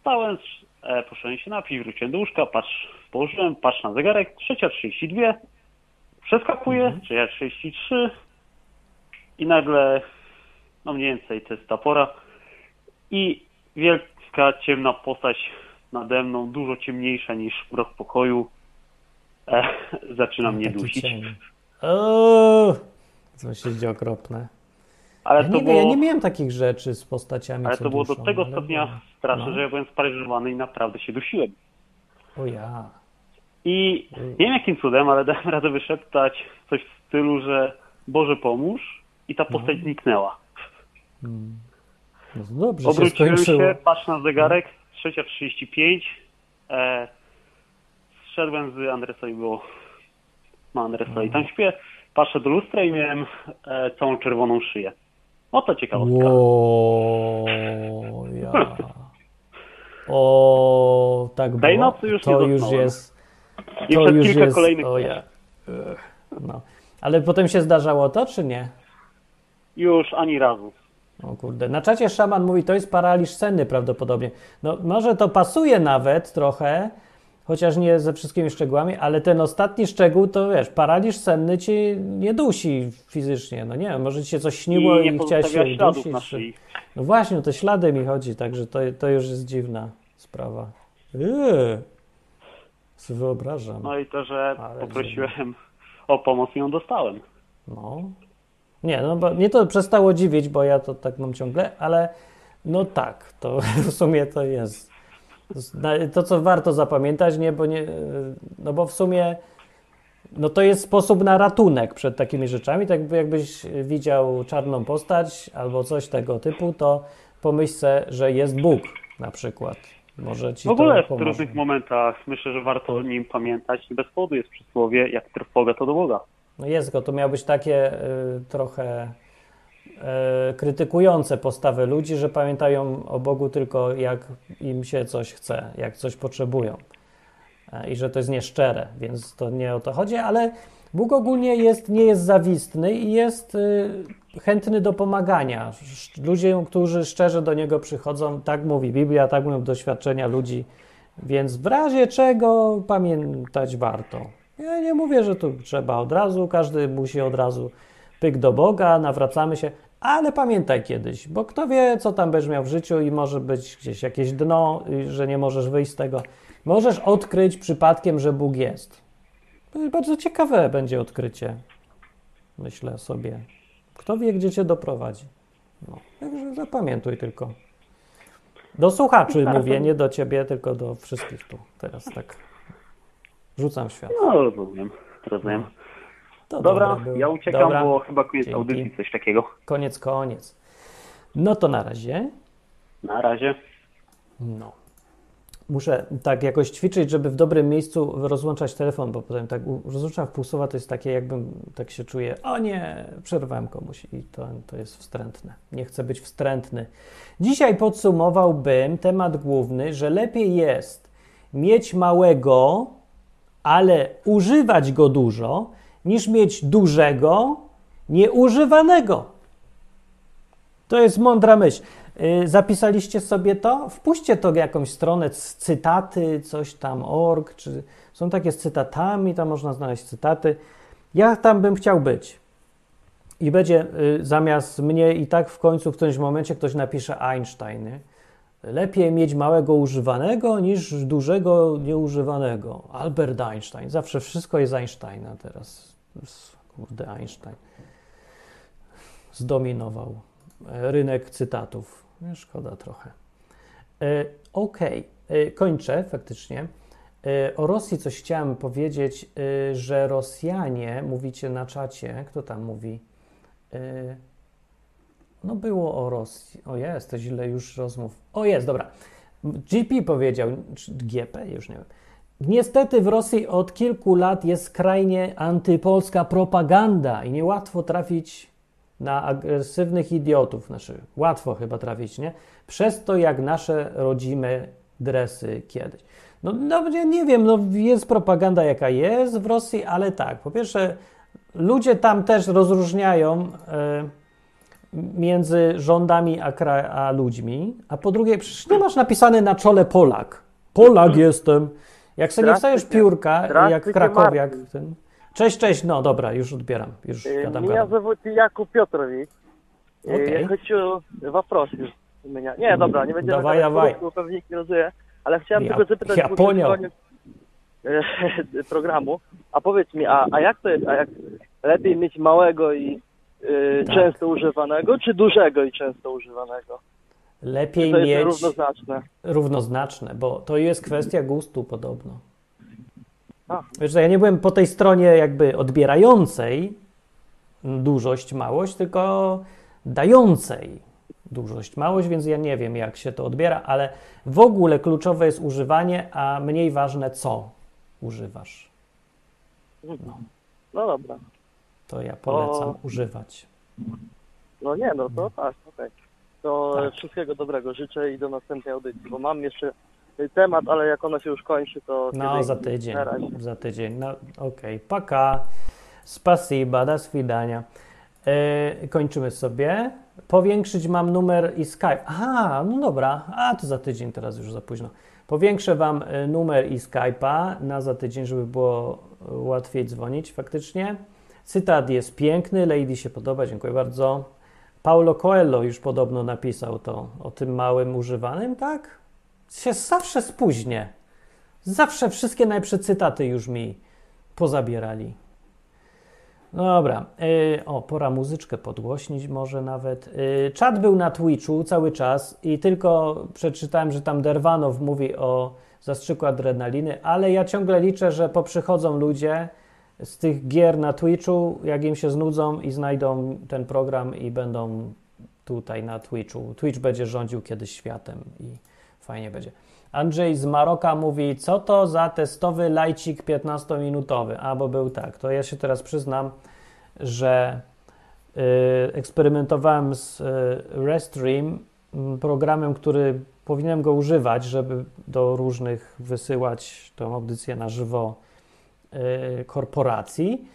stałem, e, poszedłem się napić, wróciłem do łóżka, patrz, położyłem, patrz na zegarek, 3.32, przeskakuję, Mhm. 3.33 i nagle, no mniej więcej to jest ta pora i wielka, ciemna postać nade mną, dużo ciemniejsza niż mrok pokoju, e, zaczyna mnie dusić. O, co się dzieje okropne. Ale ja, to nie było... ja nie miałem takich rzeczy z postaciami, Ale to było do duszą, tego ale stopnia było. straszne, No. że ja byłem sparyżowany i naprawdę się dusiłem. O ja. I nie wiem jakim cudem, ale dałem radę wyszeptać coś w stylu, że Boże pomóż i ta postać No. zniknęła. Mm. No dobrze się Obróciłem skończyło. się, patrz na zegarek, 3.35, e, zszedłem z Andresa i było, ma Andresa i tam śpię, patrzę do lustra i miałem e, całą czerwoną szyję. Oto ciekawostka. Ło, ja. O, tak było. Tej nocy już to nie już jest. I to przez już kilka jest. kolejnych O ja. No. Ale potem się zdarzało to, czy nie? Już ani razu. O kurde. Na czacie szaman mówi, to jest paraliż senny prawdopodobnie. No może to pasuje nawet trochę, chociaż nie ze wszystkimi szczegółami, ale ten ostatni szczegół to wiesz, paraliż senny ci nie dusi fizycznie. No nie, może ci się coś śniło I i, chciałeś się na czy-. No właśnie, o te ślady mi chodzi, także to, to już jest dziwna sprawa. Yy, sobie wyobrażam. No i to, że Ale poprosiłem o pomoc i ją dostałem. No. Nie, no bo mnie to przestało dziwić, bo ja to tak mam ciągle, ale no tak, to w sumie to jest. To, co warto zapamiętać, nie, bo nie, no bo w sumie no to jest sposób na ratunek przed takimi rzeczami. Tak jakby jakbyś widział czarną postać albo coś tego typu, to pomyśl se, że jest Bóg na przykład. Może ci W ogóle w trudnych momentach myślę, że warto o nim pamiętać. Bez powodu jest przysłowie, jak trwoga to do Boga. No jest, tylko to miał być takie y, trochę krytykujące postawy ludzi, że pamiętają o Bogu tylko jak im się coś chce, jak coś potrzebują. E, I że to jest nieszczere, więc to nie o to chodzi, ale Bóg ogólnie jest, nie jest zawistny i jest y, chętny do pomagania. Ludzie, którzy szczerze do Niego przychodzą, tak mówi Biblia, tak mówią doświadczenia ludzi, więc w razie czego pamiętać warto. Ja nie mówię, że tu trzeba od razu, każdy musi od razu pyk do Boga, nawracamy się, ale pamiętaj kiedyś, bo kto wie, co tam będziesz miał w życiu i może być gdzieś jakieś dno, że nie możesz wyjść z tego. Możesz odkryć przypadkiem, że Bóg jest. Bardzo ciekawe będzie odkrycie, myślę sobie. Kto wie, gdzie cię doprowadzi. No, także zapamiętuj tylko. Do słuchaczy mówię, nie do ciebie, tylko do wszystkich tu. Teraz tak rzucam świat. No rozumiem, rozumiem. To Dobra, ja uciekam, Dobra. bo chyba koniec Dzięki. audycji, coś takiego. Koniec, koniec. No to na razie. Na razie. No. Muszę tak jakoś ćwiczyć, żeby w dobrym miejscu rozłączać telefon, bo potem tak rozłączam w pół słowa, to jest takie jakbym tak się czuję, o nie, przerwałem komuś i to, to jest wstrętne. Nie chcę być wstrętny. Dzisiaj podsumowałbym temat główny, że lepiej jest mieć małego, ale używać go dużo, niż mieć dużego, nieużywanego. To jest mądra myśl. Y, Zapisaliście sobie to? Wpuśćcie to w jakąś stronę cytaty, coś tam, org, czy są takie z cytatami, tam można znaleźć cytaty. Ja tam bym chciał być. I będzie y, zamiast mnie i tak w końcu w którymś momencie ktoś napisze Einstein. Lepiej mieć małego używanego niż dużego nieużywanego. Albert Einstein. Zawsze wszystko jest Einsteina teraz. Kurde, Einstein. Zdominował e, rynek cytatów. Szkoda trochę. E, Okej, E, kończę faktycznie. O Rosji coś chciałem powiedzieć, że Rosjanie, mówicie na czacie, kto tam mówi? No było o Rosji. O jest, to źle już rozmów. O jest, dobra. GP powiedział, czy GP, już nie wiem. Niestety w Rosji od kilku lat jest skrajnie antypolska propaganda i niełatwo trafić na agresywnych idiotów. Znaczy, łatwo chyba trafić, nie? Przez to, jak nasze rodzime dresy kiedyś. No, no ja nie wiem, no jest propaganda jaka jest w Rosji, ale tak, po pierwsze, ludzie tam też rozróżniają e, między rządami a, a ludźmi, a po drugie, przecież nie masz napisane na czole Polak. Polak jestem. Jak sobie nie wstajesz Здравствуйте. piórka, jak Здравствуйте, krakowiak. Martin. Ten. Cześć, cześć, no dobra, już odbieram, już Э, gadam, Меня gadam. зовут Якub Петрович. Э, Окей. Я хочу вопрос у меня. Nie, dobra, nie będziemy Dawaj, gadać dawaj. po pewnie nikt nie rozumie, ale chciałem Ja- tylko zapytać ja bo poнял. koniec, e, programu, a powiedz mi, a, a jak to jest, a jak lepiej mieć małego i e, Tak. często używanego, czy dużego i często używanego? Lepiej to jest mieć równoznaczne? równoznaczne, bo to jest kwestia gustu podobno. A. Wiesz, ja nie byłem po tej stronie jakby odbierającej dużość, małość, tylko dającej dużość, małość, więc ja nie wiem, jak się to odbiera, ale w ogóle kluczowe jest używanie, a mniej ważne, co używasz. No dobra. To ja polecam używać. No nie, no to tak, okej. To Tak. wszystkiego dobrego życzę i do następnej audycji, bo mam jeszcze temat, ale jak ona się już kończy, to... No, za tydzień. Za tydzień. No, okej. Paka. Spasiba, do swidania. E, kończymy sobie. Powiększyć mam numer i Skype. Aha, no dobra. A, to za tydzień, teraz już za późno. Powiększę wam e, numer i Skype'a na za tydzień, żeby było e, łatwiej dzwonić faktycznie. Cytat jest piękny, Lady się podoba, dziękuję bardzo. Paulo Coelho już podobno napisał to o tym małym używanym, tak? Się zawsze spóźnię. Zawsze wszystkie najlepsze cytaty już mi pozabierali. No Dobra, yy, o, pora muzyczkę podgłośnić może nawet. Yy, czat był na Twitchu cały czas i tylko przeczytałem, że tam Derwanow mówi o zastrzyku adrenaliny, ale ja ciągle liczę, że poprzychodzą ludzie z tych gier na Twitchu, jak im się znudzą i znajdą ten program i będą tutaj na Twitchu. Twitch będzie rządził kiedyś światem i fajnie będzie. Andrzej z Maroka mówi, co to za testowy lajcik 15-minutowy? A, bo był tak. To ja się teraz przyznam, że y, eksperymentowałem z y, Restream, m, programem, który powinienem go używać, żeby do różnych wysyłać tą audycję na żywo korporacji.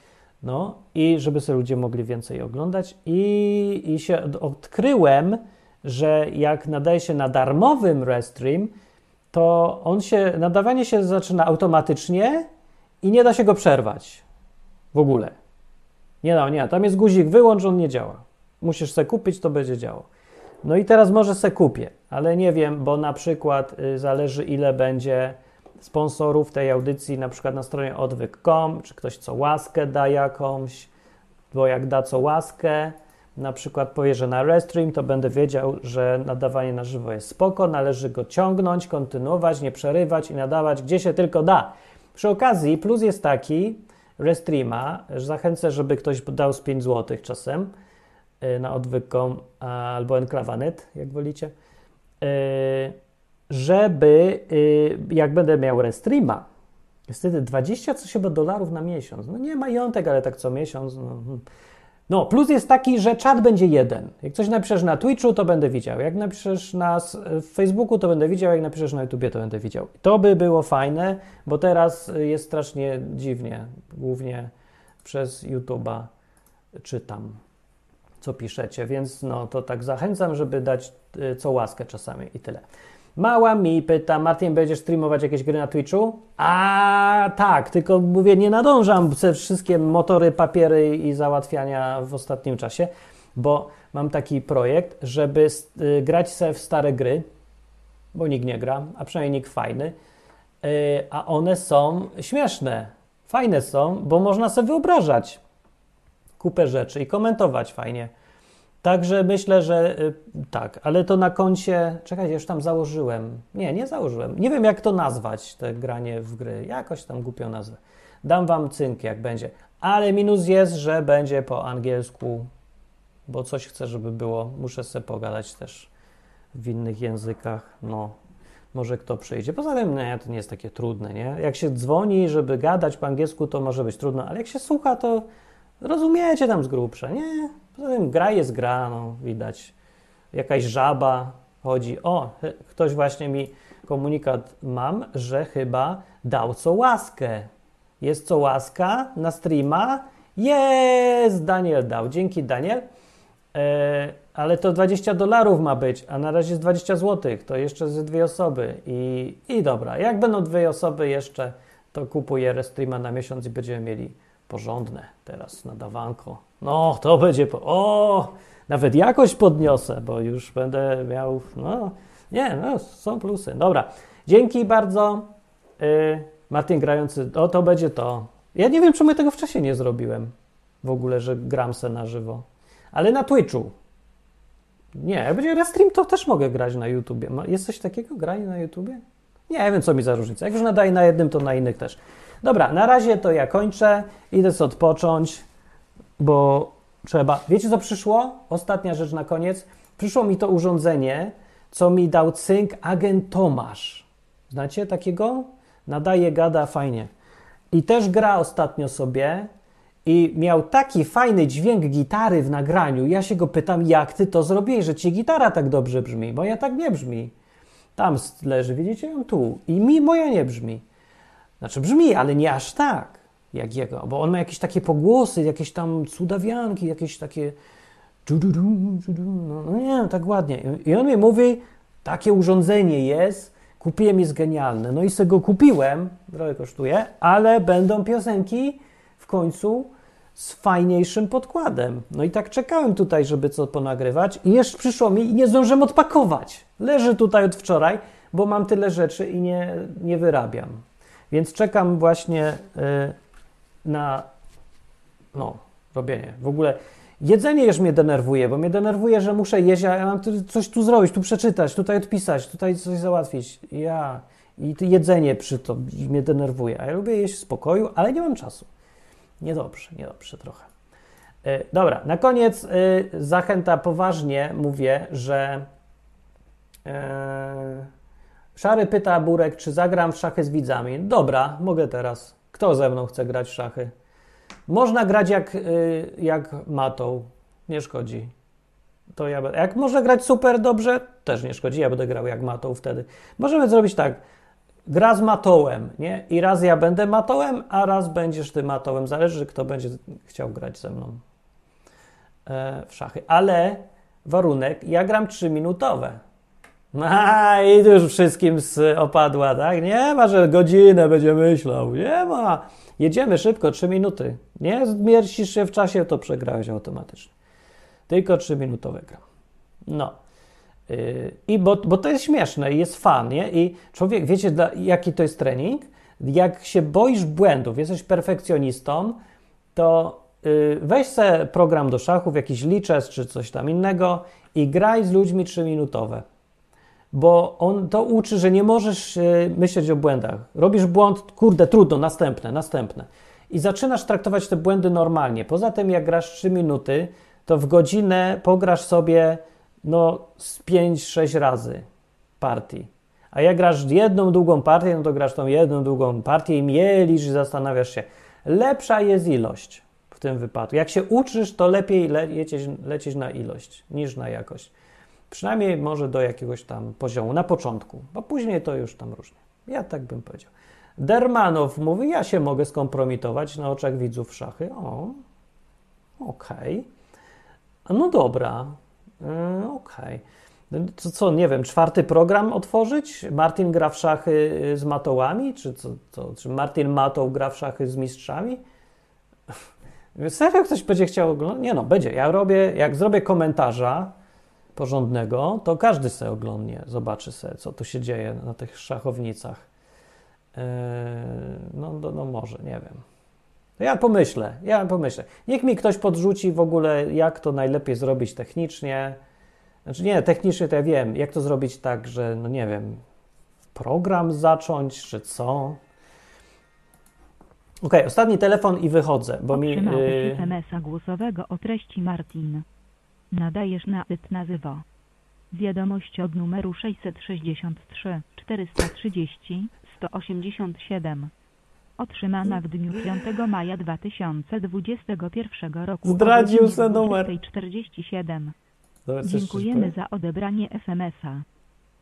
No i żeby sobie ludzie mogli więcej oglądać. I, i się od- odkryłem, że jak nadaje się na darmowym Restream, to on się, nadawanie się zaczyna automatycznie i nie da się go przerwać. W ogóle. Nie da, nie, tam jest guzik wyłącz, on nie działa. Musisz se kupić, to będzie działało. No i teraz może se kupię, ale nie wiem, bo na przykład y, zależy ile będzie sponsorów tej audycji, na przykład na stronie odwyk.com, czy ktoś co łaskę da jakąś, bo jak da co łaskę, na przykład powie, że na Restream, to będę wiedział, że nadawanie na żywo jest spoko, należy go ciągnąć, kontynuować, nie przerywać i nadawać gdzie się tylko da. Przy okazji plus jest taki Restreama, że zachęcę, żeby ktoś dał z 5 zł czasem y, na odwyk.com albo enklawanet, jak wolicie, y, żeby y, jak będę miał Restreama, Niestety 20 coś chyba dolarów na miesiąc. No nie majątek, ale tak co miesiąc. No, hmm. no, plus jest taki, że czat będzie jeden. Jak coś napiszesz na Twitchu, to będę widział. Jak napiszesz na Facebooku, to będę widział. Jak napiszesz na YouTubie, to będę widział. To by było fajne, bo teraz jest strasznie dziwnie. Głównie przez YouTube'a czytam, co piszecie. Więc no, to tak zachęcam, żeby dać y, co łaskę czasami i tyle. Mała mi pyta, Martin, będziesz streamować jakieś gry na Twitchu? A tak, tylko mówię, nie nadążam te wszystkie motory, papiery i załatwiania w ostatnim czasie, bo mam taki projekt, żeby y, grać sobie w stare gry, bo nikt nie gra, a przynajmniej nikt fajny, y, a one są śmieszne, fajne są, bo można sobie wyobrażać kupę rzeczy i komentować fajnie. Także myślę, że y, tak, ale to na koncie. Czekajcie, już tam założyłem. Nie, nie założyłem. Nie wiem, jak to nazwać, te granie w gry. Jakoś tam głupio nazwę. Dam wam cynk, jak będzie. Ale minus jest, że będzie po angielsku, bo coś chcę, żeby było. Muszę sobie pogadać też w innych językach. No, może kto przyjdzie. Poza tym, nie, to nie jest takie trudne, nie? Jak się dzwoni, żeby gadać po angielsku, to może być trudno, ale jak się słucha, to rozumiecie tam z grubsza, nie? Poza tym gra jest gra, no, widać. Jakaś żaba chodzi. O, ktoś właśnie mi komunikat mam, że chyba dał co łaskę. Jest co łaska na streama? Jest! Daniel dał. Dzięki, Daniel. E, ale to 20 dolarów ma być, a na razie jest 20 zł. To jeszcze ze dwie osoby. I, I dobra, jak będą dwie osoby jeszcze, to kupuję restreama na miesiąc i będziemy mieli porządne teraz nadawanko. No, to będzie. Po... O! Nawet jakość podniosę, bo już będę miał. No, nie, no, są plusy. Dobra. Dzięki bardzo. Yy, Martin grający. O, to będzie to. Ja nie wiem, czemu ja tego wcześniej nie zrobiłem. W ogóle, że gram se na żywo. Ale na Twitchu. Nie, jak będzie restream, to też mogę grać na YouTubie. Jest coś takiego? Granie na YouTubie? Nie wiem, co mi za różnica. Jak już nadaję na jednym, to na innych też. Dobra, na razie to ja kończę. Idę sobie odpocząć, bo trzeba. Wiecie, co przyszło? Ostatnia rzecz na koniec. Przyszło mi to urządzenie, co mi dał cynk agent Tomasz. Znacie takiego? Nadaje, gada, fajnie. I też gra ostatnio sobie i miał taki fajny dźwięk gitary w nagraniu. Ja się go pytam, jak ty to zrobiłeś, że ci gitara tak dobrze brzmi, bo ja tak nie brzmi. Tam leży, widzicie ją tu. I mi moja nie brzmi. Znaczy brzmi, ale nie aż tak jak jego, bo on ma jakieś takie pogłosy, jakieś tam cudawianki, jakieś takie no, no nie, tak ładnie. I on mi mówi, takie urządzenie jest, kupiłem, jest genialne. No i sobie go kupiłem, trochę kosztuje, ale będą piosenki w końcu z fajniejszym podkładem. No i tak czekałem tutaj, żeby co ponagrywać i jeszcze przyszło mi i nie zdążyłem odpakować. Leży tutaj od wczoraj, bo mam tyle rzeczy i nie, nie wyrabiam. Więc czekam właśnie y, na no, robienie. W ogóle jedzenie już mnie denerwuje, bo mnie denerwuje, że muszę jeść, a ja mam coś tu zrobić, tu przeczytać, tutaj odpisać, tutaj coś załatwić. Ja i jedzenie przy to mnie denerwuje. A ja lubię jeść w spokoju, ale nie mam czasu. Niedobrze, niedobrze trochę. E, dobra, na koniec e, zachęta poważnie mówię, że e, Szary pyta Burek, czy zagram w szachy z widzami. Dobra, mogę teraz. Kto ze mną chce grać w szachy? Można grać jak, y, jak matą, nie szkodzi. To ja, jak można grać super dobrze, też nie szkodzi, ja będę grał jak matą wtedy. Możemy zrobić tak, gra z matołem, nie? I raz ja będę matołem, a raz będziesz ty matołem. Zależy, kto będzie chciał grać ze mną e, w szachy. Ale warunek, ja gram 3-minutowe. A, i już wszystkim z opadła, tak? Nie ma, że godzinę będzie myślał. Nie ma. Jedziemy szybko, 3 minuty. Nie zmierścisz się w czasie, to przegrałeś automatycznie. Tylko 3 minutowe gram. No. Yy, I bo, bo to jest śmieszne i jest fan, nie? I człowiek, wiecie, dla, jaki to jest trening? Jak się boisz błędów, jesteś perfekcjonistą, to yy, weź se program do szachów, jakiś liczes czy coś tam innego i graj z ludźmi 3-minutowe bo on to uczy, że nie możesz e, myśleć o błędach. Robisz błąd, kurde, trudno, następne, następne. I zaczynasz traktować te błędy normalnie. Poza tym, jak grasz 3 minuty, to w godzinę pograsz sobie no z 5-6 razy partii. A jak grasz jedną długą partię, no to grasz tą jedną długą partię i mielisz i zastanawiasz się. Lepsza jest ilość w tym wypadku. Jak się uczysz, to lepiej le lecieć, lecieć na ilość niż na jakość. Przynajmniej może do jakiegoś tam poziomu, na początku, bo później to już tam różnie. Ja tak bym powiedział. Dermanow mówi, ja się mogę skompromitować na oczach widzów szachy. O, okej. No dobra, yy, okej. To co, nie wiem, czwarty program otworzyć? Martin gra w szachy y, z matołami? Czy, co, co, czy Martin Matoł gra w szachy z mistrzami? Serio ktoś będzie chciał oglądać? Nie no, będzie. Ja robię, jak zrobię komentarza porządnego, to każdy se oglądnie, zobaczy se, co tu się dzieje na tych szachownicach. Yy, no, no, no może, nie wiem. Ja pomyślę, ja pomyślę. Niech mi ktoś podrzuci w ogóle, jak to najlepiej zrobić technicznie. Znaczy nie, technicznie to ja wiem, jak to zrobić tak, że, no nie wiem, program zacząć, czy co. Okej, ostatni telefon i wychodzę, bo mi... Otrzymałeś Yy, SMS-a głosowego o treści Martin. Nadajesz na IT nazywa. Wiadomość od numeru 663 430 187. Otrzymana w dniu 5 maja 2021 roku. Zdradził se numer. 47. Dobra, coś- coś Dziękujemy za odebranie SMS-a.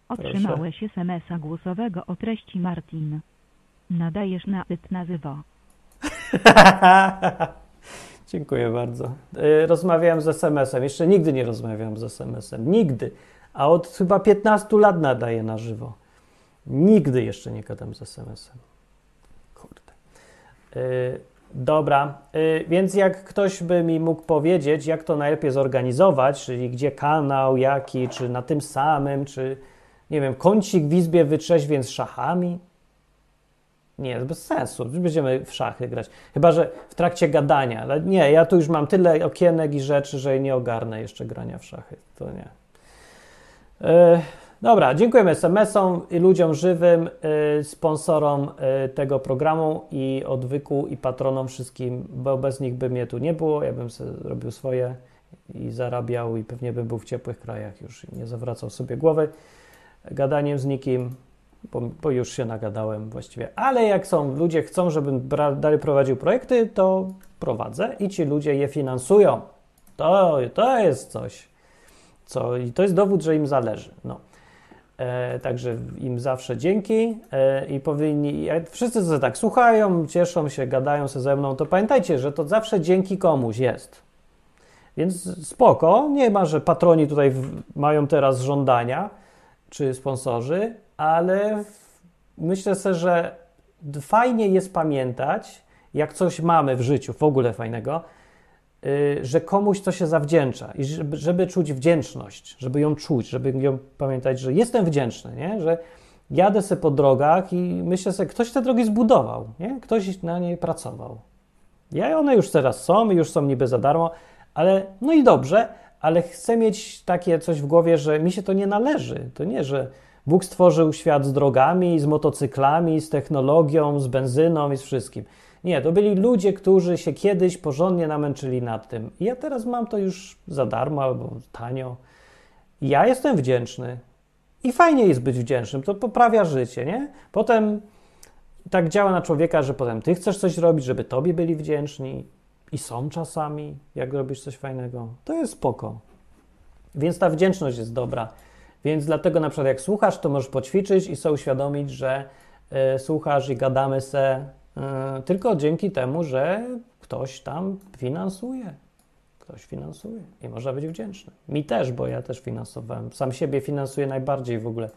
Otrzymałeś SMS-a głosowego o treści Martin. Nadajesz na IT nazywa. Dziękuję bardzo. Y, Rozmawiałem z SMS-em. Jeszcze nigdy nie rozmawiałem z SMS-em. Nigdy. A od chyba 15 lat nadaję na żywo. Nigdy jeszcze nie gadam z SMS-em. Kurde. Y, Dobra, y, więc jak ktoś by mi mógł powiedzieć, jak to najlepiej zorganizować, czyli gdzie kanał, jaki, czy na tym samym, czy nie wiem, kącik w izbie wytrzeźwień z szachami, nie, bez sensu. Będziemy w szachy grać. Chyba, że w trakcie gadania. Ale nie, ja tu już mam tyle okienek i rzeczy, że nie ogarnę jeszcze grania w szachy. To nie. E, dobra, dziękujemy SMS-om ludziom żywym, e, sponsorom e, tego programu i odwyku i patronom wszystkim, bo bez nich by mnie tu nie było. Ja bym robił swoje i zarabiał i pewnie bym był w ciepłych krajach już i nie zawracał sobie głowy gadaniem z nikim bo, bo już się nagadałem właściwie. Ale jak są ludzie chcą, żebym dalej prowadził projekty, to prowadzę i ci ludzie je finansują. To, to jest coś, co, i to jest dowód, że im zależy. No. E, także im zawsze dzięki e, i powinni, jak wszyscy co tak słuchają, cieszą się, gadają się ze mną, to pamiętajcie, że to zawsze dzięki komuś jest. Więc spoko, nie ma, że patroni tutaj w, mają teraz żądania, czy sponsorzy, ale myślę sobie, że fajnie jest pamiętać, jak coś mamy w życiu, w ogóle fajnego, y, że komuś to się zawdzięcza i żeby, żeby czuć wdzięczność, żeby ją czuć, żeby ją pamiętać, że jestem wdzięczny, nie? że jadę sobie po drogach i myślę sobie, ktoś te drogi zbudował, nie? ktoś na niej pracował. Ja i one już teraz są już są niby za darmo, ale no i dobrze, ale chcę mieć takie coś w głowie, że mi się to nie należy. To nie, że Bóg stworzył świat z drogami, z motocyklami, z technologią, z benzyną i z wszystkim. Nie, to byli ludzie, którzy się kiedyś porządnie namęczyli nad tym. I ja teraz mam to już za darmo albo tanio. Ja jestem wdzięczny. I fajnie jest być wdzięcznym, to poprawia życie, nie? Potem tak działa na człowieka, że potem ty chcesz coś robić, żeby tobie byli wdzięczni. I są czasami, jak robisz coś fajnego. To jest spoko. Więc ta wdzięczność jest dobra. Więc dlatego na przykład jak słuchasz, to możesz poćwiczyć i sobie uświadomić, że y, słuchasz i gadamy se y, tylko dzięki temu, że ktoś tam finansuje. Ktoś finansuje i można być wdzięczny. Mi też, bo ja też finansowałem. Sam siebie finansuję najbardziej w ogóle.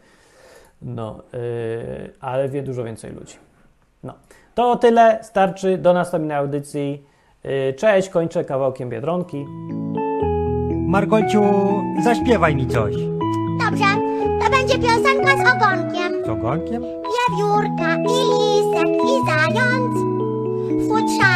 No, y, ale wie dużo więcej ludzi. No, to tyle, starczy. Do następnej audycji. Cześć, kończę kawałkiem Biedronki. Margolciu, zaśpiewaj mi coś. Dobrze, to będzie piosenka z ogonkiem. Z ogonkiem? Wiewiórka i lisek i zając futrzane